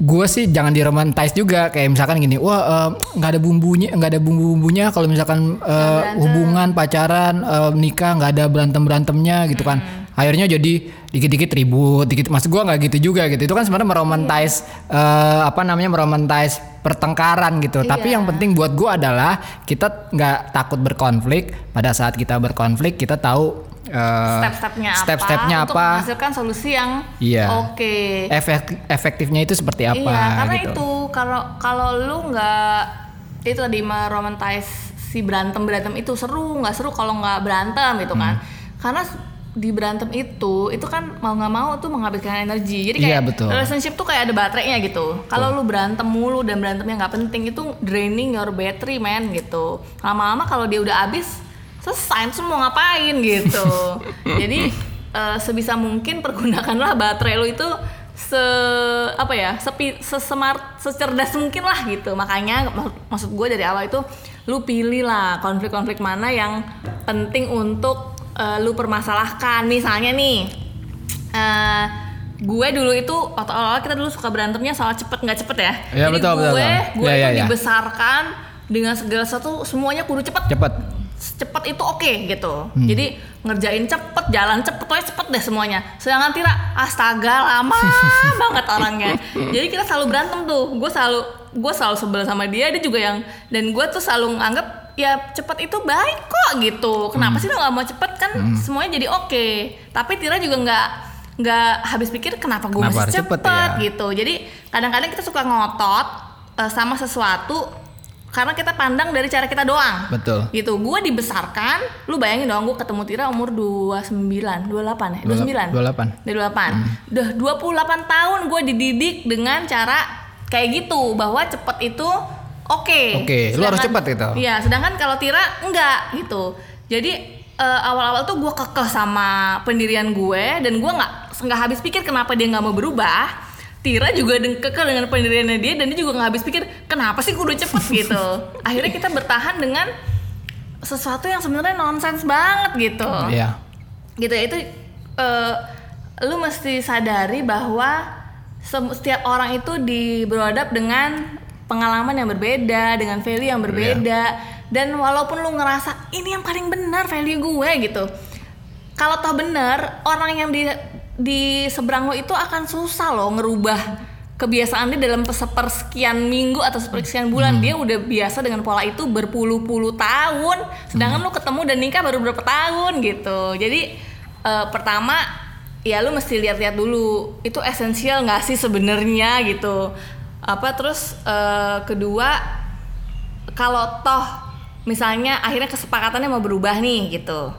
S1: gue sih jangan diromantis juga. Kayak misalkan gini wah eh, nggak ada bumbunya nggak ada bumbu bumbunya kalau misalkan eh, hubungan pacaran eh, nikah nggak ada berantem berantemnya gitu kan. Akhirnya jadi dikit-dikit ribut dikit maksud gue nggak gitu juga gitu itu kan sebenarnya meromantis eh, apa namanya meromantis pertengkaran gitu tapi
S2: Iya.
S1: yang penting buat gue adalah kita nggak takut berkonflik pada saat kita berkonflik kita tahu eh,
S2: step-stepnya apa
S1: step-stepnya
S2: untuk
S1: apa
S2: menghasilkan solusi yang
S1: Iya.
S2: oke
S1: efek efektifnya itu seperti apa
S2: Iya, karena
S1: gitu.
S2: itu kalau kalau lu nggak itu tadi meromantis si berantem berantem itu seru nggak seru kalau nggak berantem gitu kan.
S1: Hmm.
S2: Karena di berantem itu itu kan mau nggak mau tuh menghabiskan energi. Jadi
S1: Iya,
S2: kayak
S1: betul.
S2: relationship tuh kayak ada baterainya gitu. Kalau lu berantem mulu dan berantemnya nggak penting itu draining your battery man gitu. Lama-lama kalau dia udah habis selesai terus mau ngapain gitu. Jadi eh, sebisa mungkin pergunakanlah baterai lu itu se apa ya sepi sesemart secerdas mungkin lah gitu makanya mak- maksud gue dari awal itu lu pilih lah konflik-konflik mana yang penting untuk eh, lu permasalahkan. Misalnya nih eh gue dulu itu waktu awal kita dulu suka berantemnya soal cepet nggak cepet ya.
S1: Iya,
S2: jadi
S1: betul,
S2: gue
S1: betul, betul.
S2: gue itu
S1: iya, iya.
S2: dibesarkan dengan segala sesuatu semuanya kudu cepet.
S1: Cepet.
S2: Cepet itu oke gitu.
S1: Hmm.
S2: jadi ngerjain cepet jalan cepet pokoknya cepet deh semuanya. Sedangkan Tira astaga lama banget orangnya. Jadi kita selalu berantem tuh. Gue selalu gue selalu sebel sama dia dia juga yang dan gue tuh selalu nganggep ya cepet itu baik kok gitu kenapa
S1: Hmm.
S2: sih lo nggak mau cepet kan semuanya jadi oke tapi Tira juga nggak nggak habis pikir kenapa gue
S1: Kenapa
S2: masih
S1: cepet
S2: cepet,
S1: ya?
S2: gitu jadi kadang-kadang kita suka ngotot eh, sama sesuatu karena kita pandang dari cara kita doang.
S1: Betul.
S2: Gitu. Gue dibesarkan, lu bayangin dong gue ketemu Tira umur 29, 28 ya? 29.
S1: 28.
S2: Dari 28. Udah 28 tahun gue dididik dengan cara kayak gitu bahwa cepet itu oke.
S1: Oke, lu harus cepet gitu.
S2: Iya, sedangkan kalau Tira enggak gitu. Jadi eh, awal-awal tuh gue kekeh sama pendirian gue dan gue nggak nggak habis pikir kenapa dia nggak mau berubah. Tira juga deng- kekeh dengan pendiriannya dia dan dia juga nggak habis pikir kenapa sih kudu cepet gitu. Akhirnya kita bertahan dengan sesuatu yang sebenarnya nonsens banget gitu
S1: Iya.
S2: gitu ya itu eh, lu mesti sadari bahwa setiap orang itu di beradab dengan pengalaman yang berbeda dengan value yang berbeda. Dan walaupun lu ngerasa ini yang paling benar value gue gitu. Kalau toh bener orang yang di di seberang lo itu akan susah loh ngerubah kebiasaan dia dalam sepersekian minggu atau sepersekian bulan. Dia udah biasa dengan pola itu berpuluh-puluh tahun. Sedangkan lu ketemu dan nikah baru berapa tahun gitu. Jadi eh, pertama ya lu mesti lihat-lihat dulu. Itu esensial nggak sih sebenarnya gitu apa terus eh, kedua kalau toh misalnya akhirnya kesepakatannya mau berubah nih gitu.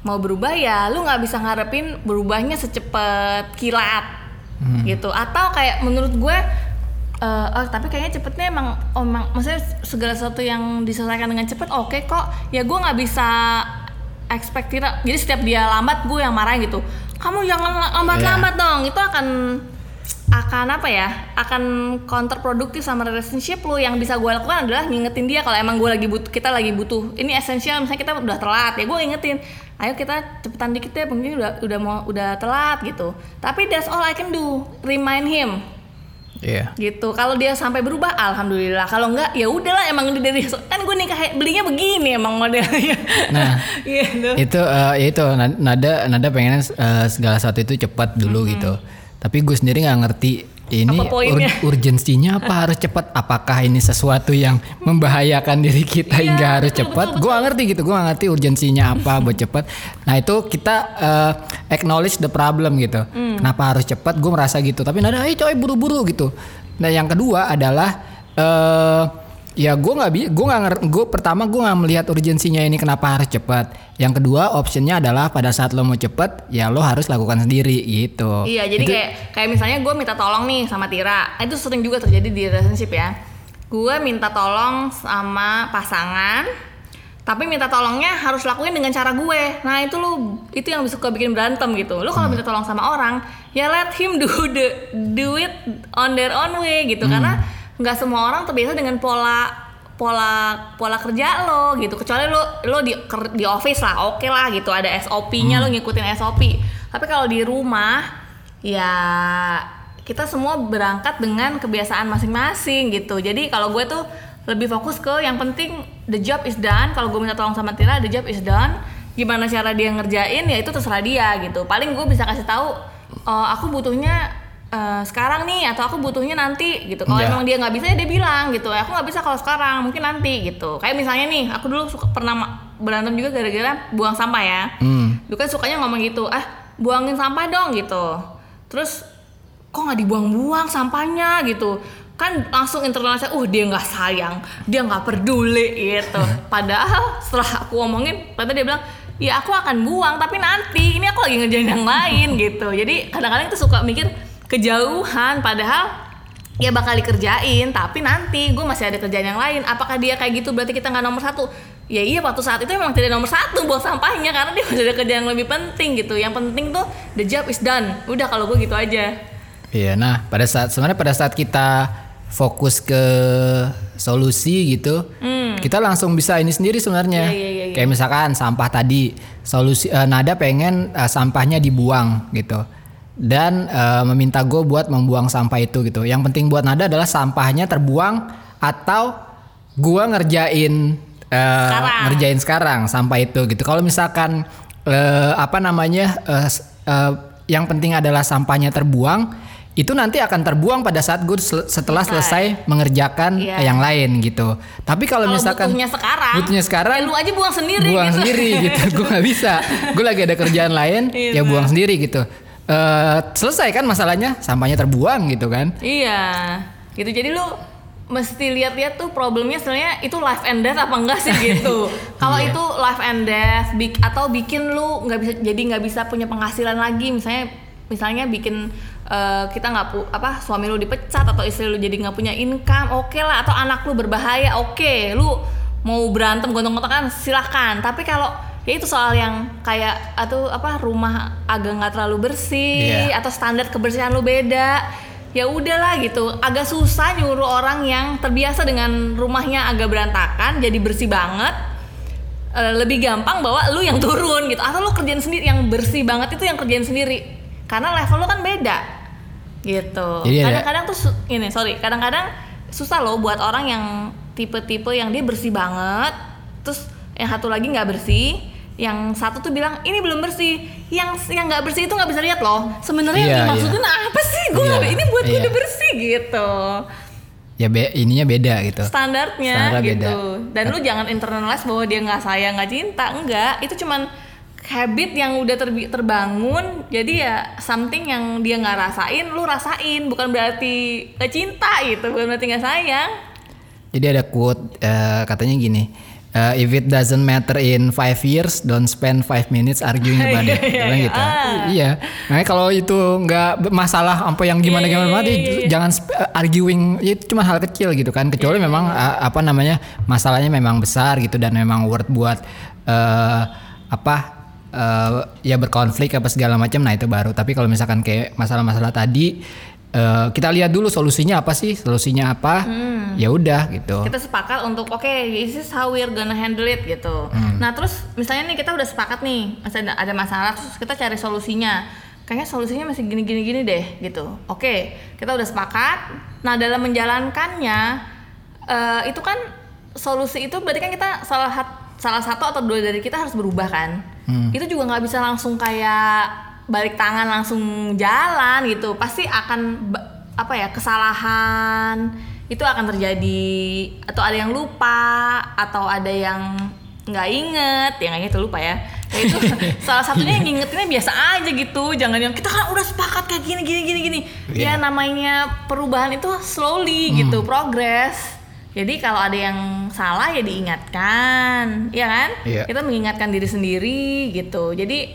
S2: Mau berubah ya lu nggak bisa ngarepin berubahnya secepat kilat gitu. Atau kayak menurut gue eh, oh tapi kayaknya cepetnya emang oh, emang maksudnya segala sesuatu yang diselesaikan dengan cepet oke kok. Ya gue nggak bisa expect jadi setiap dia lambat gue yang marahin gitu. Kamu jangan lambat-lambat dong itu akan akan apa ya akan counterproduktif sama relationship lu. Yang bisa gue lakukan adalah ngingetin dia kalau emang gue lagi butuh kita lagi butuh. Ini esensial misalnya kita udah telat ya gue ingetin ayo kita cepetan dikit ya mungkin udah udah mau udah telat gitu. Tapi that's all I can do remind him.
S1: Iya.
S2: gitu. Kalau dia sampai berubah alhamdulillah. Kalau enggak ya udahlah emang dia dari kan gue nikah belinya begini emang modelnya.
S1: Nah.
S2: gitu.
S1: itu eh, ya itu na- nada nada pengennya eh, segala sesuatu itu cepat dulu gitu tapi gue sendiri nggak ngerti ini
S2: Apa
S1: ur- urgensinya apa? Harus cepat? Apakah ini sesuatu yang membahayakan diri kita
S2: Iya,
S1: hingga harus
S2: betul,
S1: cepat? Gue ngerti gitu. Gue ngerti urgensinya apa buat cepat. Nah itu kita eh, acknowledge the problem gitu.
S2: Hmm.
S1: kenapa harus cepat? Gue merasa gitu. Tapi nada ayo coy buru-buru gitu. Nah yang kedua adalah eh ya gue nggak bi gue nggak gue pertama gue nggak melihat urgensinya ini kenapa harus cepat yang kedua optionnya adalah pada saat lo mau cepet ya lo harus lakukan sendiri gitu
S2: Iya, jadi
S1: Itu-
S2: kayak kayak misalnya gue minta tolong nih sama Tira, itu sering juga terjadi di relationship ya. Gue minta tolong sama pasangan, tapi minta tolongnya harus lakuin dengan cara gue. Nah itu lu itu yang suka bikin berantem gitu. Lu kalau minta tolong sama orang, ya let him do the do it on their own way gitu, karena nggak semua orang terbiasa dengan pola pola pola kerja lo gitu. Kecuali lo lo di ker- di office lah oke lah gitu. Ada SOP-nya lo ngikutin SOP tapi kalau di rumah ya kita semua berangkat dengan kebiasaan masing-masing gitu. Jadi kalau gue tuh lebih fokus ke yang penting the job is done. Kalau gue minta tolong sama Tira the job is done. Gimana cara dia ngerjain ya itu terserah dia gitu. Paling gue bisa kasih tahu "Oh, aku butuhnya eh, sekarang nih atau aku butuhnya nanti gitu. Kalau
S1: Iya.
S2: emang dia nggak bisa ya dia bilang gitu. Aku nggak bisa kalau sekarang mungkin nanti gitu. Kayak misalnya nih aku dulu suka pernah berantem juga gara-gara buang sampah ya.
S1: Hmm.
S2: dulu kan sukanya ngomong gitu ah buangin sampah dong gitu. Terus kok nggak dibuang-buang sampahnya? gitu. Kan langsung internal saya uh dia nggak sayang dia nggak peduli gitu. Padahal setelah aku ngomongin ternyata dia bilang ya aku akan buang tapi nanti ini aku lagi ngerjain yang lain gitu. Jadi kadang-kadang itu suka mikir kejauhan. Padahal ya bakal dikerjain tapi nanti gue masih ada kerjaan yang lain. Apakah dia kayak gitu? Berarti kita nggak nomor satu. Ya iya waktu saat itu emang tidak nomor satu buat sampahnya karena dia masih ada kerjaan yang lebih penting gitu. Yang penting tuh the job is done. Udah kalau gue gitu aja.
S1: Iya, nah pada saat sebenarnya pada saat kita fokus ke solusi gitu, kita langsung bisa ini sendiri sebenarnya.
S2: Hmm. Iya, iya, iya, iya.
S1: Kayak misalkan sampah tadi, solusi eh, Nada pengen eh, sampahnya dibuang gitu, dan eh, meminta gue buat membuang sampah itu gitu. Yang penting buat Nada adalah sampahnya terbuang atau gue ngerjain eh,
S2: Sekarang.
S1: ngerjain sekarang sampah itu gitu. Kalau misalkan eh, apa namanya eh, s- eh, yang penting adalah sampahnya terbuang, itu nanti akan terbuang pada saat gue sel- setelah selesai mengerjakan
S2: Iya.
S1: yang lain gitu. Tapi kalau
S2: kalau
S1: misalkan
S2: butuhnya sekarang
S1: butuhnya sekarang
S2: ya lu aja buang sendiri
S1: buang
S2: gitu.
S1: sendiri gitu, gue nggak bisa. Gue lagi ada kerjaan lain,
S2: Iya,
S1: ya buang sendiri gitu. Eh, selesai kan masalahnya, sampahnya terbuang gitu kan?
S2: Iya, gitu. Jadi lu mesti lihat-lihat tuh problemnya sebenarnya itu life and death apa enggak sih gitu. Kalau
S1: Iya.
S2: itu life and death bik atau bikin lu nggak bisa jadi nggak bisa punya penghasilan lagi misalnya misalnya bikin eh, kita nggak pu apa suami lu dipecat atau istri lu jadi nggak punya income oke lah atau anak lu berbahaya oke lu mau berantem gontok-gontokan silahkan tapi kalau ya itu soal yang kayak atau apa rumah agak nggak terlalu bersih
S1: Iya.
S2: atau standar kebersihan lu beda. Ya udahlah gitu. Agak susah nyuruh orang yang terbiasa dengan rumahnya agak berantakan jadi bersih banget. Eh, lebih gampang bawa lu yang turun gitu. Atau lu kerjain sendiri yang bersih banget itu yang kerjain sendiri. Karena level lu kan beda. Gitu. Kadang-kadang tuh ini sorry. Kadang-kadang susah loh buat orang yang tipe-tipe yang dia bersih banget. Terus yang satu lagi nggak bersih yang satu tuh bilang ini belum bersih. Yang yang nggak bersih itu nggak bisa lihat loh. Sebenarnya yang
S1: Iya,
S2: dimaksudin apa sih? Gue
S1: Iya,
S2: ini buat gue
S1: iya.
S2: udah bersih gitu.
S1: Ya be, ininya beda gitu.
S2: standarnya
S1: Standar
S2: gitu.
S1: Beda.
S2: dan lu jangan internalize bahwa dia nggak sayang nggak cinta. Enggak itu cuman habit yang udah terbi- terbangun. Jadi ya something yang dia nggak rasain lu rasain. Bukan berarti nggak cinta gitu bukan berarti nggak sayang.
S1: Jadi ada quote eh, katanya gini. Eh, if it doesn't matter in five years, don't spend five minutes arguing about it.
S2: iya, iya.
S1: gitu.
S2: Ah.
S1: Iya. Makanya kalau itu nggak masalah apa yang gimana
S2: Iya,
S1: gimana
S2: iya,
S1: banget,
S2: iya, iya.
S1: jangan eh, arguing. Ya, Itu cuma hal kecil gitu kan. Kecuali
S2: Iya,
S1: memang eh, apa namanya masalahnya memang besar gitu dan memang worth buat eh, apa eh, ya berkonflik apa segala macam. Nah itu baru. Tapi kalau misalkan kayak masalah-masalah tadi. Eh, kita lihat dulu solusinya apa sih? Solusinya apa?
S2: Hmm.
S1: ya udah gitu.
S2: Kita sepakat untuk oke this is how we're gonna handle it gitu. Nah terus misalnya nih kita udah sepakat nih masih ada, ada masalah terus kita cari solusinya. Kayaknya solusinya masih gini gini gini deh gitu. Oke kita udah sepakat. Nah dalam menjalankannya eh, itu kan solusi itu berarti kan kita salah salah satu atau dua dari kita harus berubah kan? Itu juga nggak bisa langsung kayak balik tangan langsung jalan gitu pasti akan apa ya kesalahan itu akan terjadi. Atau ada yang lupa atau ada yang nggak inget ya nggak inget lupa ya. Ya itu salah satunya yang ngingetinnya biasa aja gitu jangan yang kita kan udah sepakat kayak gini gini gini gini. Ya namanya perubahan itu slowly gitu progress jadi kalau ada yang salah ya diingatkan ya kan?
S1: Iya.
S2: kita mengingatkan diri sendiri gitu. Jadi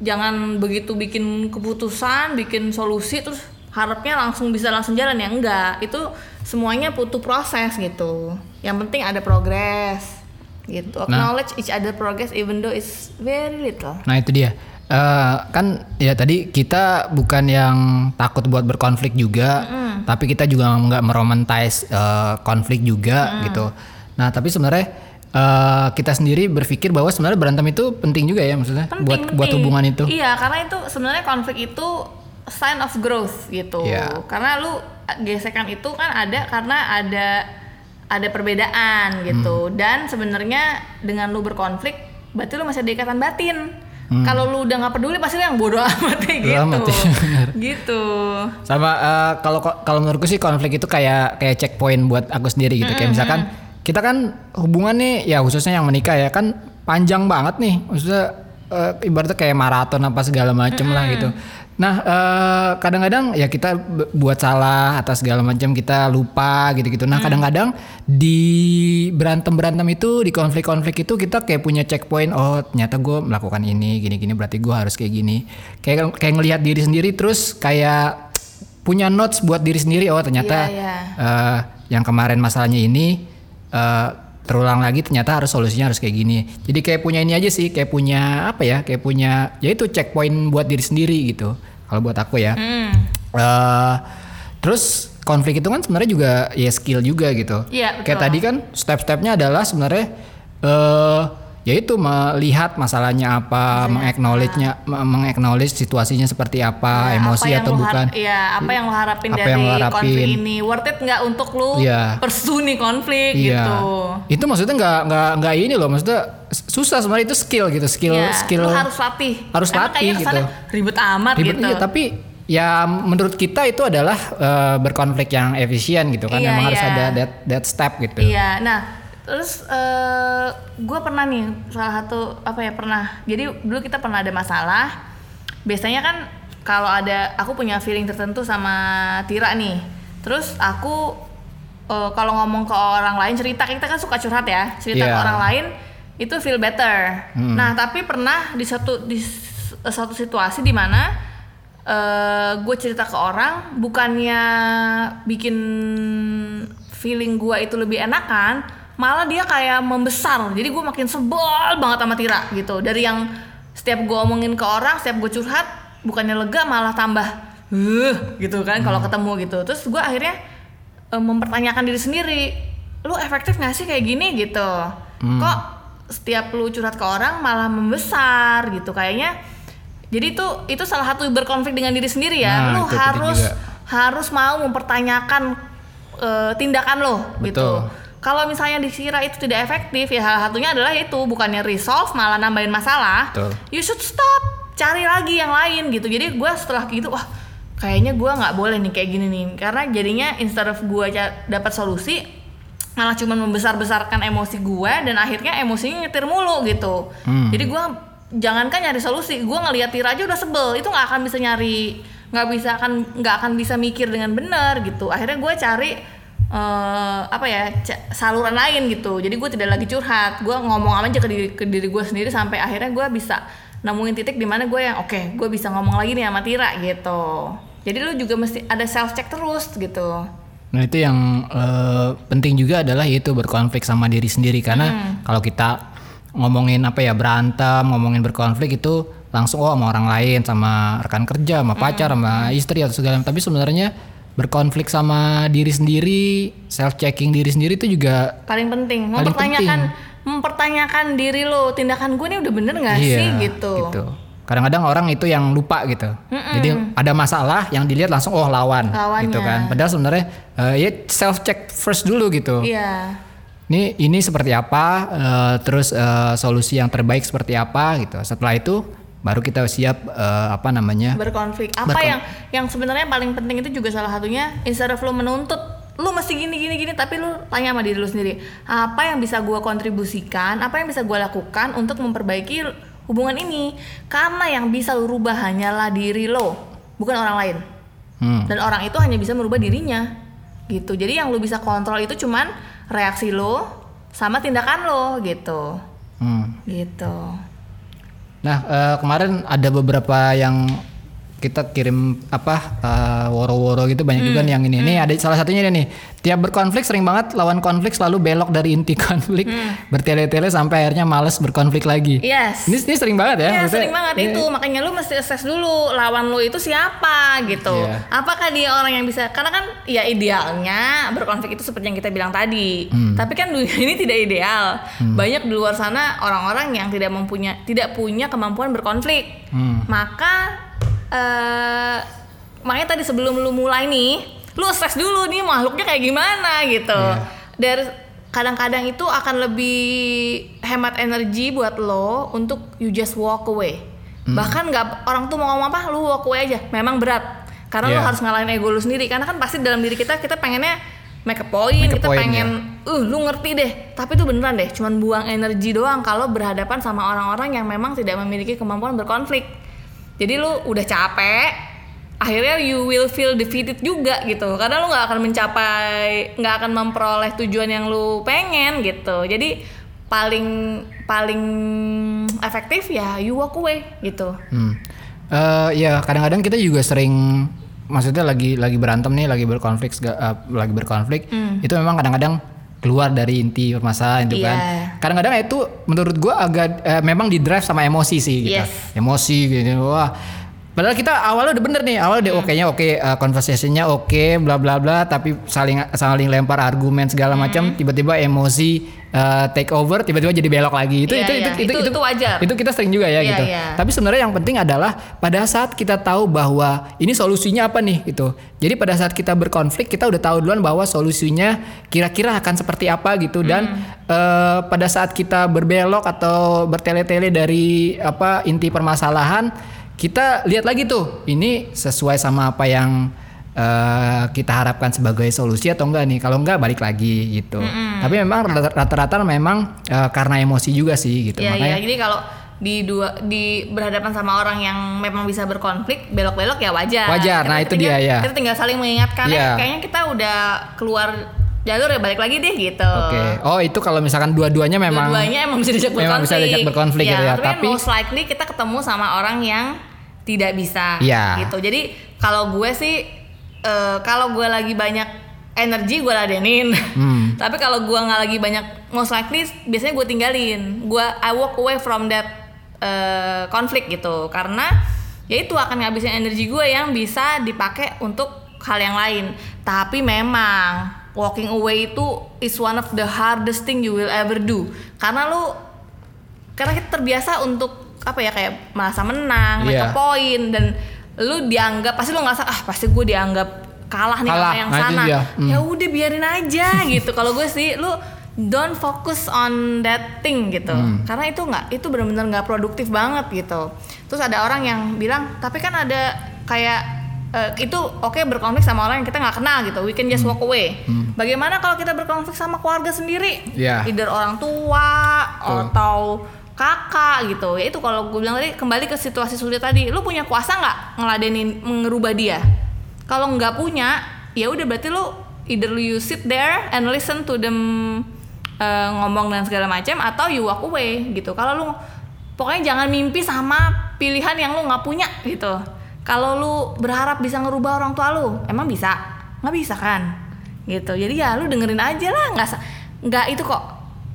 S2: jangan begitu bikin keputusan bikin solusi terus harapnya langsung bisa langsung jalan ya enggak. Itu semuanya butuh proses gitu. Yang penting ada progress gitu. Acknowledge each other progress even though it's very little.
S1: Nah itu dia. Eh, kan ya tadi kita bukan yang takut buat berkonflik juga, tapi kita juga nggak meromantise eh, konflik juga gitu. Nah tapi sebenarnya eh, kita sendiri berpikir bahwa sebenarnya berantem itu penting juga ya maksudnya
S2: penting
S1: buat buat
S2: penting.
S1: hubungan itu.
S2: iya karena itu sebenarnya konflik itu sign of growth gitu
S1: Iya.
S2: karena lu gesekan itu kan ada karena ada ada perbedaan gitu
S1: Hmm.
S2: dan sebenarnya dengan lu berkonflik berarti lu masih ada ikatan batin
S1: Hmm.
S2: kalau lu udah nggak peduli pasti lu yang bodoh amat
S1: Bodo
S2: gitu
S1: amat, ya,
S2: gitu
S1: Sama eh, kalau kalau menurutku sih konflik itu kayak kayak checkpoint buat aku sendiri gitu. Kayak misalkan kita kan hubungan nih ya khususnya yang menikah ya kan panjang banget nih. Maksudnya eh, ibaratnya kayak maraton apa segala macem lah gitu. Nah eh, kadang-kadang ya kita buat salah atas segala macam kita lupa gitu-gitu. Nah kadang-kadang di berantem-berantem itu di konflik-konflik itu kita kayak punya checkpoint. Oh ternyata gue melakukan ini gini-gini berarti gue harus kayak gini. Kayak kayak ngelihat diri sendiri terus kayak punya notes buat diri sendiri. Oh ternyata
S2: Iya, iya.
S1: eh, yang kemarin masalahnya ini eh, terulang lagi ternyata harus solusinya harus kayak gini. Jadi kayak punya ini aja sih, kayak punya apa ya? Kayak punya ya itu checkpoint buat diri sendiri gitu. Kalau buat aku ya.
S2: Hmm.
S1: Eh, terus konflik itu kan sebenarnya juga ya skill juga gitu.
S2: Iya,
S1: Kayak
S2: betul.
S1: tadi kan step-stepnya adalah sebenarnya eh yaitu melihat masalahnya apa, mengaknowledge-nya, me- mengaknowledge situasinya seperti apa,
S2: Ya,
S1: emosi
S2: apa
S1: atau bukan.
S2: Iya, apa yang lo harapin
S1: Apa
S2: dari
S1: yang lo harapin.
S2: konflik ini? Worth it nggak untuk lu pursue nih konflik
S1: Iya.
S2: gitu?
S1: Itu maksudnya nggak nggak nggak ini loh, maksudnya susah sebenarnya itu skill gitu, skill
S2: Ya,
S1: skill
S2: lu harus latih.
S1: harus
S2: Emang
S1: latih gitu.
S2: Ribet amat
S1: ribet
S2: gitu.
S1: iya, tapi ya menurut kita itu adalah eh, berkonflik yang efisien gitu kan,
S2: Iya,
S1: memang harus
S2: iya.
S1: ada that that step gitu.
S2: Iya, nah terus eh gue pernah nih salah satu apa ya pernah. Jadi dulu kita pernah ada masalah. Biasanya kan kalau ada aku punya feeling tertentu sama Tira nih. Terus aku eh, kalau ngomong ke orang lain cerita kita kan suka curhat ya cerita ke
S1: Iya.
S2: orang lain itu feel better. Nah tapi pernah di satu di satu situasi di mana gue cerita ke orang bukannya bikin feeling gue itu lebih enakan, malah dia kayak membesar. Jadi gue makin sebel banget sama Tira gitu. Dari yang setiap gue omongin ke orang, setiap gue curhat, bukannya lega malah tambah uh gitu kan kalau ketemu gitu. Terus gue akhirnya eh, mempertanyakan diri sendiri, lu efektif gak sih kayak gini gitu? Kok setiap lu curhat ke orang malah membesar gitu kayaknya? Jadi itu itu salah satu berkonflik dengan diri sendiri ya.
S1: Nah,
S2: lu harus
S1: juga.
S2: harus mau mempertanyakan eh, tindakan lo gitu. Kalau misalnya dikira itu tidak efektif ya salah satunya adalah itu bukannya resolve malah nambahin masalah.
S1: Betul.
S2: You should stop, cari lagi yang lain gitu. Jadi gue setelah gitu wah kayaknya gue nggak boleh nih kayak gini nih karena jadinya instead of gue dapat solusi malah cuma membesar-besarkan emosi gue dan akhirnya emosinya nyetir mulu gitu.
S1: Hmm.
S2: Jadi gue jangankan nyari solusi, gue ngeliat Tira aja udah sebel, itu nggak akan bisa nyari, nggak bisa akan nggak akan bisa mikir dengan benar gitu. Akhirnya gue cari eh, apa ya saluran lain gitu. Jadi gue tidak lagi curhat, gue ngomong aja ke diri ke diri gue sendiri sampai akhirnya gue bisa nemuin titik di mana gue yang oke, gue bisa ngomong lagi nih sama Tira gitu. Jadi lu juga mesti ada self check terus gitu.
S1: Nah itu yang eh, penting juga adalah yaitu berkonflik sama diri sendiri karena kalau kita ngomongin apa ya berantem, ngomongin berkonflik itu langsung oh sama orang lain, sama rekan kerja, sama pacar, sama istri atau segala. Tapi sebenarnya berkonflik sama diri sendiri, self checking diri sendiri itu juga
S2: paling penting
S1: Paling
S2: mempertanyakan mempertanyakan diri lo tindakan gue ini udah bener nggak
S1: iya,
S2: sih gitu,
S1: Kadang-kadang orang itu yang lupa gitu. Jadi ada masalah yang dilihat langsung oh lawan
S2: Lawannya.
S1: gitu kan. Padahal sebenarnya eh, ya self check first dulu gitu.
S2: iya
S1: Ini ini seperti apa, eh, terus eh, solusi yang terbaik seperti apa gitu. Setelah itu baru kita siap eh, apa namanya?
S2: berkonflik apa
S1: Berkon-
S2: yang yang sebenarnya paling penting itu juga salah satunya instead of lo menuntut lu mesti gini gini gini tapi lu tanya sama diri lu sendiri apa yang bisa gua kontribusikan apa yang bisa gua lakukan untuk memperbaiki hubungan ini karena yang bisa lu rubah hanyalah diri lo bukan orang lain
S1: Hmm.
S2: dan orang itu hanya bisa merubah dirinya gitu jadi yang lu bisa kontrol itu cuman reaksi lo sama tindakan lo gitu
S1: Hmm.
S2: gitu
S1: Nah eh, kemarin ada beberapa yang kita kirim apa eh, woro-woro gitu banyak juga nih yang ini. Ini ada salah satunya ini nih. Tiap berkonflik sering banget lawan konflik selalu belok dari inti konflik bertele-tele sampai akhirnya males berkonflik lagi.
S2: yes
S1: Ini, ini sering banget ya?
S2: Iya sering banget itu makanya lu mesti assess dulu lawan lu itu siapa gitu.
S1: Iya.
S2: Apakah dia orang yang bisa karena kan ya idealnya berkonflik itu seperti yang kita bilang tadi.
S1: Hmm.
S2: Tapi kan dunia ini tidak ideal. Banyak di luar sana orang-orang yang tidak mempunyai tidak punya kemampuan berkonflik.
S1: Hmm.
S2: Maka eh makanya tadi sebelum lu mulai nih, lu assess dulu nih makhluknya kayak gimana gitu.
S1: Iya.
S2: Dari kadang-kadang itu akan lebih hemat energi buat lo untuk you just walk away.
S1: Hmm.
S2: Bahkan nggak orang tuh mau ngomong apa, lu walk away aja. Memang berat. Karena lu
S1: Iya.
S2: harus ngalahin ego lu sendiri. Karena kan pasti dalam diri kita kita pengennya make a point,
S1: Make a
S2: kita
S1: point,
S2: pengen, uh lu ngerti deh. Tapi itu beneran deh, cuman buang energi doang kalau berhadapan sama orang-orang yang memang tidak memiliki kemampuan berkonflik. Jadi lu udah capek, akhirnya you will feel defeated juga gitu karena lu nggak akan mencapai nggak akan memperoleh tujuan yang lu pengen gitu jadi paling paling efektif ya you walk away gitu
S1: Hmm. Eh, ya kadang-kadang kita juga sering maksudnya lagi lagi berantem nih, lagi berkonflik eh, lagi berkonflik. Itu memang kadang-kadang keluar dari inti permasalahan itu kan. Kadang-kadang itu menurut gua agak eh, memang di drive sama emosi sih gitu.
S2: Yes.
S1: Emosi gitu. Wah. Padahal kita awalnya udah bener nih, awalnya udah oke-nya oke, eh, conversation-nya oke, bla bla bla, tapi saling saling lempar argumen segala macam, tiba-tiba emosi eh, take over, tiba-tiba jadi belok lagi. Itu
S2: Iya,
S1: itu,
S2: iya.
S1: itu,
S2: Itu- itu wajar.
S1: Itu kita sering juga ya
S2: Iya,
S1: gitu.
S2: iya.
S1: Tapi sebenarnya yang penting adalah pada saat kita tahu bahwa ini solusinya apa nih gitu. Jadi pada saat kita berkonflik kita udah tahu duluan bahwa solusinya kira-kira akan seperti apa gitu dan eh, pada saat kita berbelok atau bertele-tele dari apa inti permasalahan kita lihat lagi tuh ini sesuai sama apa yang eh, kita harapkan sebagai solusi atau enggak nih kalau enggak balik lagi gitu tapi memang rata-rata memang eh, karena emosi juga sih gitu
S2: Iya
S1: makanya
S2: iya. Jadi kalau di dua di berhadapan sama orang yang memang bisa berkonflik belok-belok ya wajar.
S1: Wajar, nah
S2: Kita
S1: itu
S2: tinggal-
S1: dia, ya.
S2: Kita tinggal saling mengingatkan.
S1: Iya.
S2: "Eh, kayaknya kita udah keluar jalur ya balik lagi deh gitu.
S1: Oke. Oh, itu kalau misalkan dua-duanya memang
S2: Dua-duanya emang bisa diajak berkonflik.
S1: memang bisa diajak berkonflik gitu ya,
S2: tapi, kan
S1: tapi-
S2: most likely kita ketemu sama orang yang tidak bisa
S1: Iya.
S2: gitu. Jadi kalau gue sih eh, kalau gue lagi banyak energi gue ladenin.
S1: Hmm.
S2: tapi kalau gue nggak lagi banyak most likely biasanya gue tinggalin. Gue I walk away from that konflik gitu karena ya itu akan ngabisin energi gue yang bisa dipakai untuk hal yang lain. Tapi memang walking away itu is one of the hardest thing you will ever do karena lu karena kita terbiasa untuk apa ya kayak merasa menang, make
S1: Iya.
S2: a point dan lu dianggap pasti lu nggak ah pasti gue dianggap kalah nih
S1: Kalah,
S2: sama yang
S1: nah
S2: sana.
S1: dia. Hmm.
S2: Ya udah biarin aja gitu. Kalau gue sih lu don't focus on that thing gitu.
S1: Hmm.
S2: Karena itu nggak itu benar-benar nggak produktif banget gitu. Terus ada orang yang bilang tapi kan ada kayak eh, itu oke berkonflik sama orang yang kita nggak kenal gitu. We can just walk away. Bagaimana kalau kita berkonflik sama keluarga sendiri?
S1: Iya.
S2: Either orang tua
S1: Betul.
S2: atau kakak gitu. Ya itu kalau gue bilang tadi kembali ke situasi sulit tadi. Lu punya kuasa nggak ngeladenin ngerubah dia? Kalau nggak punya ya udah berarti lu either you sit there and listen to them eh, ngomong dan segala macam atau you walk away gitu. Kalau lu pokoknya jangan mimpi sama pilihan yang lu nggak punya gitu. Kalau lu berharap bisa ngerubah orang tua lu emang bisa? Nggak bisa kan? Gitu. Jadi ya lu dengerin aja lah nggak nggak itu kok.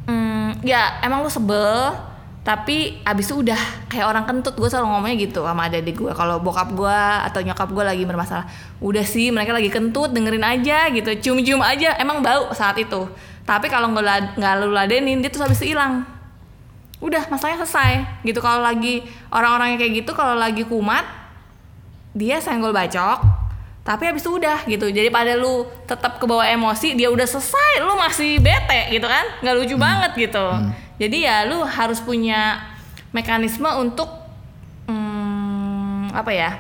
S2: Hmm, ya emang lu sebel tapi abis itu udah kayak orang kentut gue selalu ngomongnya gitu sama adik gue kalau bokap gue atau nyokap gue lagi bermasalah udah sih mereka lagi kentut dengerin aja gitu. Cium-cium aja emang bau saat itu. Tapi kalau nggak nggak lu ladenin dia tuh habis hilang. Udah masalahnya selesai. Gitu kalau lagi orang-orang yang kayak gitu kalau lagi kumat dia senggol bacok tapi habis itu udah gitu. Jadi pada lu tetap ke bawah emosi dia udah selesai lu masih bete gitu kan? Nggak lucu banget gitu. Jadi ya lu harus punya mekanisme untuk hmm, apa ya?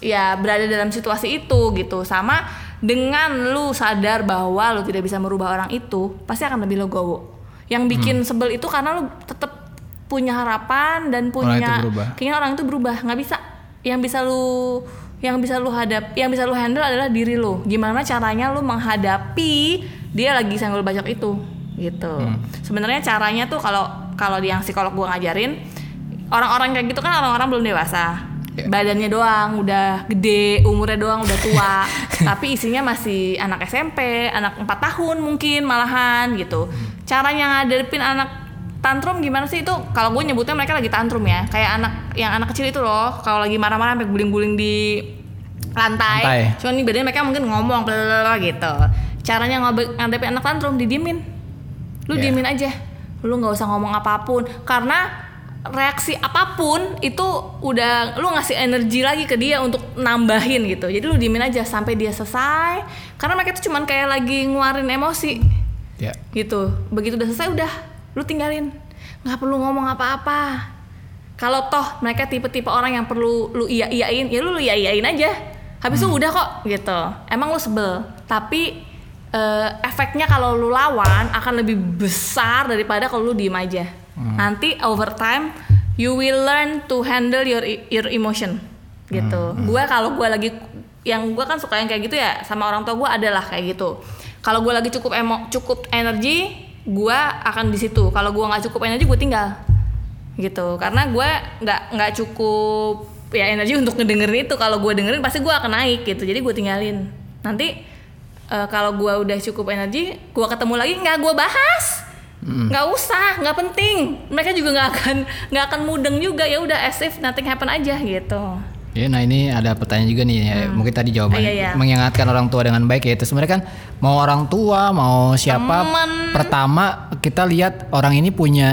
S2: Ya berada dalam situasi itu gitu. Sama dengan lu sadar bahwa lu tidak bisa merubah orang itu pasti akan lebih legowo. Yang bikin sebel itu karena lu tetap punya harapan dan
S1: Orang
S2: punya kayaknya orang itu berubah. Nggak bisa. Yang bisa lu yang bisa lu hadap yang bisa lu handle adalah diri lu. Gimana caranya lu menghadapi dia lagi senggol bacok itu gitu. Sebenarnya caranya tuh kalau kalau di yang psikolog gua ngajarin orang-orang kayak gitu kan orang-orang belum dewasa.
S1: Ya.
S2: badannya doang udah gede umurnya doang udah tua. Tapi isinya masih anak SMP anak 4 tahun mungkin malahan gitu. Caranya ngadepin anak tantrum gimana sih? Itu kalau gue nyebutnya mereka lagi tantrum ya. Kayak anak yang anak kecil itu loh. Kalau lagi marah-marah sampai guling-guling di lantai,
S1: Lantai.
S2: cuman nih badannya mereka mungkin ngomong gitu. Caranya ngadepin anak tantrum didiemin. Lu
S1: Iya.
S2: diemin aja. Lu nggak usah ngomong apa pun. Karena reaksi apa pun itu udah lu ngasih energi lagi ke dia untuk nambahin gitu. Jadi lu diemin aja sampai dia selesai. Karena mereka tuh cuman kayak lagi nguarin emosi.
S1: Ya.
S2: gitu. Begitu udah selesai udah lu tinggalin. Nggak perlu ngomong apa-apa. Kalau toh mereka tipe-tipe orang yang perlu lu iya iyain ya lu lu iya iyain aja. Habis itu udah kok gitu. Emang lu sebel. Tapi eh, efeknya kalau lu lawan akan lebih besar daripada kalau lu diem aja. Nanti over time you will learn to handle your your emotion. Gitu. Gua kalau gua lagi yang gua kan suka yang kayak gitu ya sama orang tua gua adalah kayak gitu. Kalau gua lagi cukup emo cukup energi gua akan di situ. Kalau gua nggak cukup energi gue tinggal. Gitu. Karena gue nggak nggak cukup ya energi untuk ngedengerin itu. Kalau gue dengerin pasti gue akan naik gitu. Jadi gue tinggalin. Nanti eh, kalau gue udah cukup energi gue ketemu lagi nggak gue bahas. Nggak usah nggak penting. Mereka juga nggak akan nggak akan mudeng juga. Ya udah as if nothing happen aja gitu
S1: Ya, nah ini ada pertanyaan juga nih, ya. mungkin tadi jawaban
S2: Ah, iya, iya.
S1: mengingatkan orang tua dengan baik ya itu sebenarnya kan mau orang tua mau siapa
S2: Temen.
S1: pertama kita lihat orang ini punya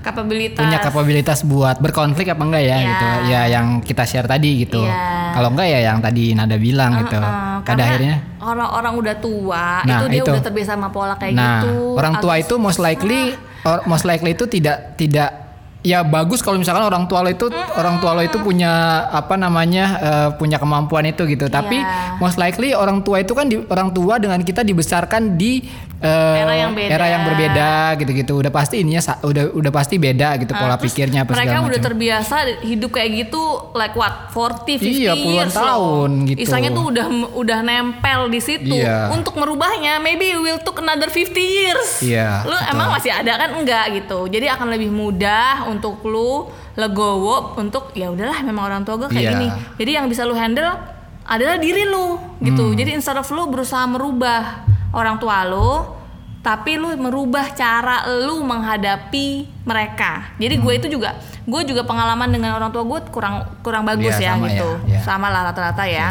S2: kapabilitas
S1: punya kapabilitas buat berkonflik apa enggak ya
S2: Iya.
S1: gitu ya yang kita share tadi gitu
S2: Iya.
S1: kalau enggak ya yang tadi Nada bilang gitu
S2: Heeh,
S1: pada akhirnya
S2: orang-orang udah tua
S1: Nah,
S2: itu dia
S1: itu.
S2: udah terbiasa sama pola kayak
S1: nah
S2: gitu
S1: orang tua itu most likely or- most likely itu tidak tidak ya bagus kalau misalkan orang tua lo itu orang tua lo itu punya apa namanya eh, punya kemampuan itu gitu tapi
S2: Iya.
S1: most likely orang tua itu kan di, orang tua dengan kita dibesarkan di
S2: Era yang beda.
S1: era yang berbeda gitu-gitu udah pasti ininya udah udah pasti beda gitu pola
S2: Nah, terus
S1: pikirnya apa
S2: mereka udah
S1: macam.
S2: terbiasa hidup kayak gitu like what 40 50
S1: Iya, puluhan
S2: years loh.
S1: tahun gitu.
S2: Istilahnya tuh udah udah nempel di situ.
S1: Iya.
S2: Untuk merubahnya maybe will took another 50 years.
S1: Iya,
S2: Lu
S1: betul.
S2: emang masih ada kan enggak gitu. Jadi akan lebih mudah untuk lu legowo untuk ya udahlah memang orang tua gue kayak
S1: Iya.
S2: gini. Jadi yang bisa lu handle adalah diri lu gitu.
S1: Hmm.
S2: Jadi instead of lu berusaha merubah orang tua lu tapi lu merubah cara lu menghadapi mereka. Jadi gue
S1: Hmm.
S2: itu juga gue juga pengalaman dengan orang tua gue kurang kurang bagus
S1: Iya,
S2: ya
S1: sama
S2: gitu.
S1: ya, iya.
S2: Sama lah rata-rata ya.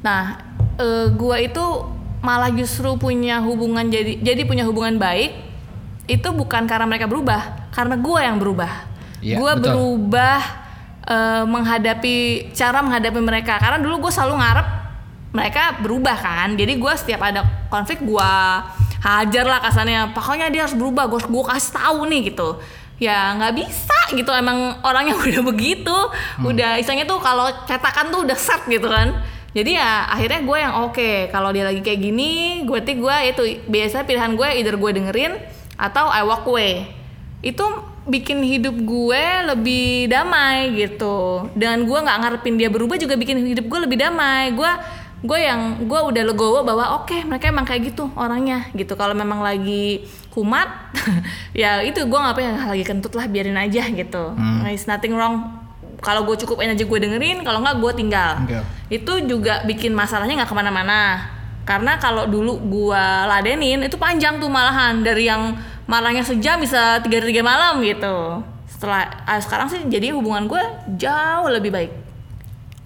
S2: Nah, eh, gue itu malah justru punya hubungan jadi jadi punya hubungan baik itu bukan karena mereka berubah, karena gue yang berubah.
S1: Iya,
S2: gue berubah eh, menghadapi cara menghadapi mereka. Karena dulu gue selalu ngarep mereka berubah kan. Jadi gue setiap ada konflik gue hajar lah kasarnya. Pokoknya dia harus berubah. Gue gue kasih tahu nih gitu. Ya nggak bisa gitu. Emang orangnya udah begitu. Udah istilahnya tuh kalau cetakan tuh udah set gitu kan. Jadi ya akhirnya gue yang oke kalau dia lagi kayak gini, gue tik gue itu biasa pilihan gue either gue dengerin atau I walk away. Itu bikin hidup gue lebih damai gitu. Dan gue nggak ngarepin dia berubah juga bikin hidup gue lebih damai. Gue gue yang gue udah legowo bahwa oke mereka emang kayak gitu orangnya. Gitu. Kalau memang lagi kumat, ya itu gue ngapain lagi kentut lah biarin aja gitu. It's nothing wrong. Kalau gue cukupin aja gue dengerin kalau nggak gue tinggal.
S1: Oke.
S2: itu juga bikin masalahnya nggak ke mana-mana. Karena kalau dulu gue ladenin itu panjang tuh malahan. Dari yang marahnya sejam bisa tiga tiga malam gitu. Setelah ah, sekarang sih jadi hubungan gue jauh lebih baik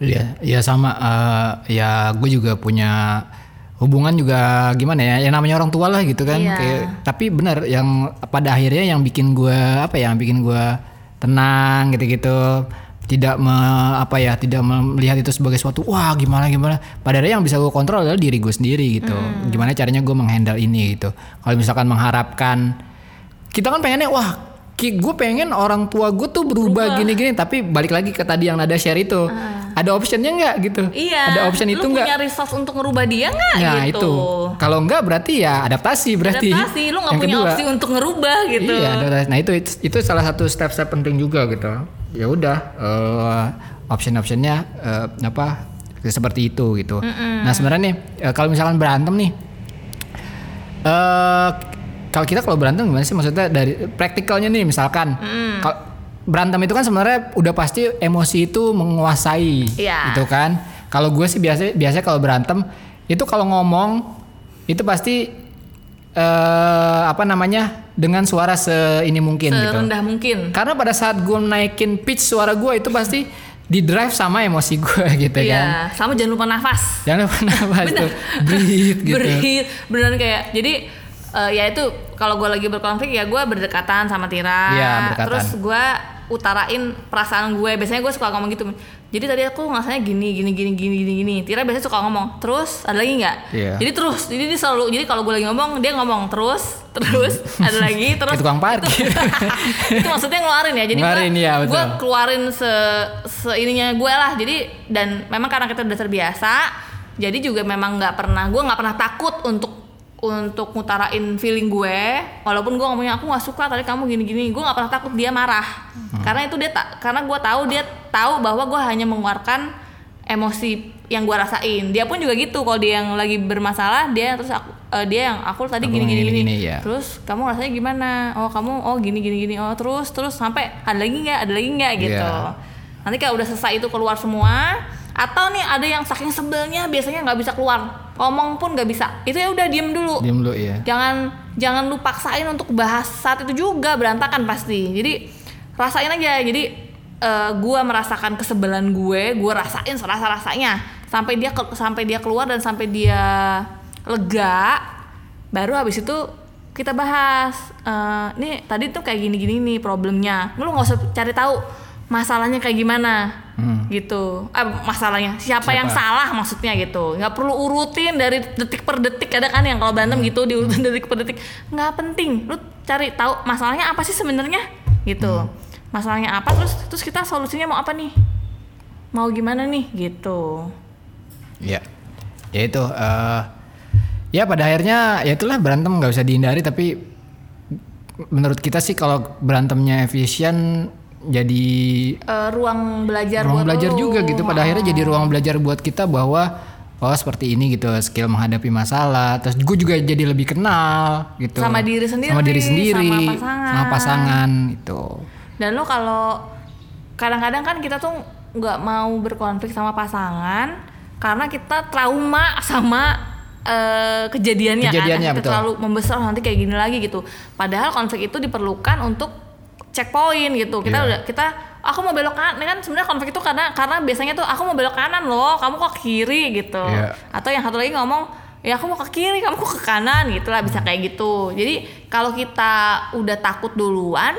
S1: Iya, ya sama eh, ya gue juga punya hubungan juga gimana ya, yang namanya orang tua lah gitu kan.
S2: Iya.
S1: Kayak, tapi benar yang pada akhirnya yang bikin gue apa ya, yang bikin gue tenang gitu-gitu, tidak me, apa ya, tidak melihat itu sebagai suatu wah gimana gimana. Pada akhirnya yang bisa gue kontrol adalah diri gue sendiri gitu. Gimana caranya gue menghandle ini gitu. Kalau misalkan mengharapkan kita kan pengennya wah gue pengen orang tua gue tuh berubah gini-gini tapi balik lagi ke tadi yang nada share itu. Ada optionnya nggak gitu?
S2: Iya.
S1: Ada option itu nggak?
S2: punya resource untuk ngerubah dia nggak
S1: nah
S2: gitu?
S1: itu. Kalau nggak berarti ya adaptasi berarti.
S2: Adaptasi. Lu nggak punya
S1: kedua,
S2: opsi untuk ngerubah gitu.
S1: Iya adaptasi. nah itu itu salah satu step-step penting juga gitu. Ya udah eh, option-optionnya eh, apa seperti itu gitu. Nah sebenarnya nih eh, kalau misalkan berantem nih eh kalau kita kalau berantem gimana sih? Maksudnya dari praktikalnya nih misalkan. Kalau berantem itu kan sebenarnya udah pasti emosi itu menguasai
S2: Iya.
S1: gitu kan? Kalau gue sih biasa biasanya kalau berantem itu kalau ngomong itu pasti eh apa namanya? Dengan suara se ini mungkin gitu.
S2: Serendah mungkin.
S1: Karena pada saat gue naikin pitch suara gue itu pasti di drive sama emosi gue gitu kan?
S2: Iya sama jangan lupa nafas.
S1: Jangan lupa nafas tuh. Breathe gitu.
S2: Breathe, beneran kayak jadi eh, ya itu kalau gue lagi berkonflik ya gue berdekatan sama Tira.
S1: Iya, berdekatan.
S2: terus gue utarain perasaan gue biasanya gue suka ngomong gitu. Jadi tadi aku ngerasanya gini gini gini gini gini gini. Tira biasanya suka ngomong. Terus ada lagi nggak?
S1: Iya.
S2: jadi terus jadi dia selalu jadi kalau gue lagi ngomong dia ngomong terus terus ada lagi terus.
S1: Kayak tukang parkir.
S2: itu maksudnya ngeluarin ya? Jadi
S1: Ngeluarin,
S2: gue
S1: betul.
S2: gue keluarin se, se ininya gue lah. Jadi dan memang karena kita udah terbiasa jadi juga memang nggak pernah gue nggak pernah takut untuk untuk ngutarain feeling gue walaupun gue ngomongnya aku nggak suka tadi kamu gini gini gue nggak pernah takut dia marah. Karena itu dia tak karena gue tahu dia tahu bahwa gue hanya mengeluarkan emosi yang gue rasain. Dia pun juga gitu kalau dia yang lagi bermasalah dia terus aku eh, dia yang aku tadi
S1: Aku
S2: gini gini
S1: gini,
S2: gini,
S1: gini, ya.
S2: terus kamu rasanya gimana? Oh kamu oh gini gini gini oh terus terus sampai ada lagi nggak ada lagi nggak? Gitu.
S1: Iya.
S2: nanti kalau udah selesai itu keluar semua atau nih ada yang saking sebelnya biasanya nggak bisa keluar ngomong pun nggak bisa. Itu ya udah diem dulu.
S1: Diem dulu ya
S2: jangan jangan lu paksain untuk bahas saat itu juga berantakan pasti. Jadi rasain aja. Jadi eh, gua merasakan kesebelan gue gue rasain serasa rasanya sampai dia ke- sampai dia keluar dan sampai dia lega baru habis itu kita bahas eh, nih tadi tuh kayak gini gini nih problemnya. Lu nggak usah cari tahu masalahnya kayak gimana? Gitu. Eh, masalahnya. Siapa,
S1: Siapa?
S2: yang salah maksudnya gitu. Nggak perlu urutin dari detik per detik. Ada kan yang kalau berantem gitu diurutin detik per detik. Nggak penting. Lu cari tahu masalahnya apa sih sebenarnya? Gitu. Masalahnya apa? Terus terus kita solusinya mau apa nih? Mau gimana nih? Gitu.
S1: Ya, ya itu. eh ya pada akhirnya ya itulah berantem nggak bisa dihindari. Tapi menurut kita sih kalau berantemnya efisien jadi
S2: Eh, ruang belajar
S1: ruang
S2: buat
S1: belajar
S2: lu.
S1: juga gitu pada akhirnya jadi ruang belajar buat kita bahwa oh seperti ini gitu skill menghadapi masalah terus gue juga jadi lebih kenal gitu
S2: Sama diri sendiri,
S1: sama diri sendiri
S2: sama pasangan.
S1: sama pasangan itu
S2: Dan lo kalau kadang-kadang kan kita tuh nggak mau berkonflik sama pasangan karena kita trauma sama eh, kejadiannya,
S1: Kejadiannya,
S2: kan. Kita
S1: betul.
S2: terlalu membesar nanti kayak gini lagi gitu. Padahal konflik itu diperlukan untuk checkpoint gitu. Kita
S1: Iya.
S2: udah kita aku mau belok kanan kan sebenarnya konflik itu karena karena biasanya tuh aku mau belok kanan loh, kamu kok kiri gitu.
S1: Iya.
S2: Atau yang satu lagi ngomong ya aku mau ke kiri, kamu kok ke kanan gitu lah bisa kayak gitu. Jadi kalau kita udah takut duluan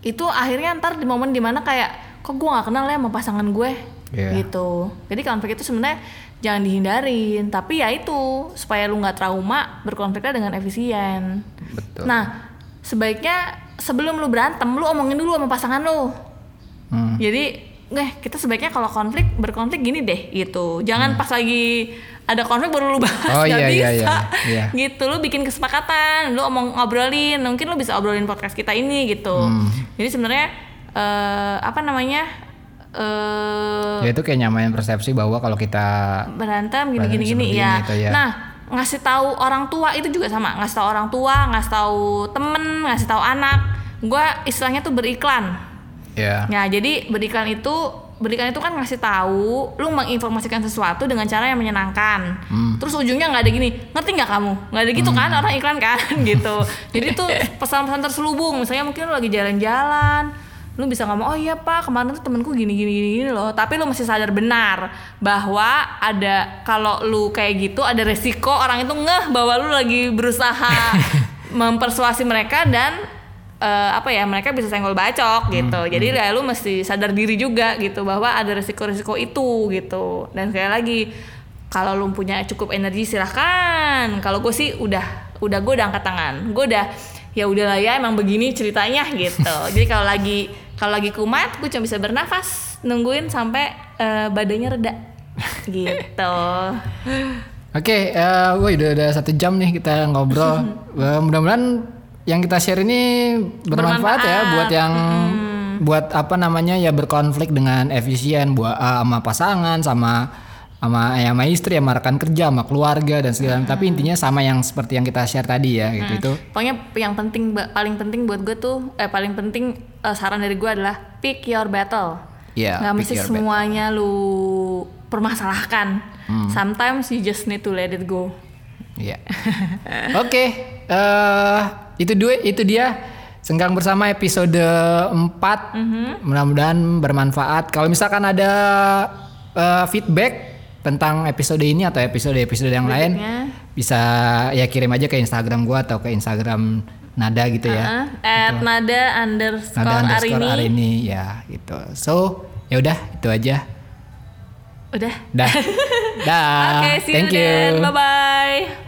S2: itu akhirnya ntar di momen di mana kayak kok gue nggak kenal ya sama pasangan gue
S1: Iya.
S2: gitu jadi konflik itu sebenarnya jangan dihindarin tapi ya itu supaya lu nggak trauma berkonfliknya dengan efisien
S1: betul
S2: nah sebaiknya sebelum lu berantem lu omongin dulu sama pasangan lu
S1: Hmm.
S2: jadi eh kita sebaiknya kalau konflik berkonflik gini deh gitu jangan pas lagi ada konflik baru lu bahas
S1: Hmm. Oh,
S2: nggak
S1: iya, iya,
S2: bisa
S1: iya, iya.
S2: gitu lu bikin kesepakatan lu omong ngobrolin mungkin lu bisa obrolin podcast kita ini gitu
S1: Hmm.
S2: jadi sebenarnya eh, apa namanya eh
S1: ya itu kayak nyamain persepsi bahwa kalau kita
S2: berantem gini
S1: Berantem
S2: gini gini ya.
S1: ini, itu ya.
S2: Nah, ngasih tahu orang tua itu juga sama. Ngasih tahu orang tua, ngasih tahu temen, ngasih tahu anak. Gua istilahnya tuh beriklan.
S1: ya
S2: Ya, jadi beriklan itu berikan itu kan ngasih tahu, lu menginformasikan sesuatu dengan cara yang menyenangkan.
S1: Hmm.
S2: Terus ujungnya nggak ada gini, ngerti nggak kamu? Nggak ada gitu kan orang iklan kan gitu. Jadi tuh pesan-pesan terselubung. Misalnya mungkin lu lagi jalan-jalan, lu bisa ngomong, oh iya pak kemarin tuh temenku gini gini gini, gini loh. Tapi lu masih sadar benar bahwa ada kalau lu kayak gitu ada resiko orang itu ngeh bahwa lu lagi berusaha mempersuasi mereka dan eh, apa ya mereka bisa senggol bacok gitu. Jadi ya lu mesti sadar diri juga gitu bahwa ada resiko-resiko itu gitu. Dan sekali lagi kalau lu punya cukup energi silahkan. Kalau gue sih udah udah gue udah angkat tangan. Gue udah ya udahlah ya emang begini ceritanya gitu. Jadi kalau lagi kalau lagi kumat gue cuma bisa bernafas nungguin sampai eh, badannya reda gitu
S1: Oke, eh, woi udah udah satu jam nih kita ngobrol. Eh, Mudah-mudahan yang kita share ini bermanfaat, ya
S2: Bermanfaat.
S1: buat yang buat apa namanya ya berkonflik dengan efisien, buat eh, sama pasangan, sama sama ya, sama istri, sama rekan kerja, sama keluarga dan segala. Tapi intinya sama yang seperti yang kita share tadi ya, gitu itu.
S2: Pokoknya yang penting paling penting buat gue tuh eh paling penting eh, saran dari gue adalah pick your battle.
S1: Iya,
S2: Nggak mesti semuanya lu permasalahkan.
S1: Hmm.
S2: Sometimes you just need to let it go.
S1: Iya. Oke, eh itu dua itu dia Senggang bersama episode 4.
S2: Mhm.
S1: Mudah-mudahan bermanfaat. Kalau misalkan ada eh, feedback tentang episode ini atau episode-episode yang lain bisa ya kirim aja ke Instagram gua atau ke Instagram Nada gitu ya.
S2: Heeh, at nada underscore,
S1: Nada underscore
S2: Arini.
S1: Arini ya gitu. So, ya udah itu aja.
S2: Udah.
S1: Dah. Dah.
S2: Oke, see
S1: Thank
S2: you then.
S1: you.
S2: Bye bye.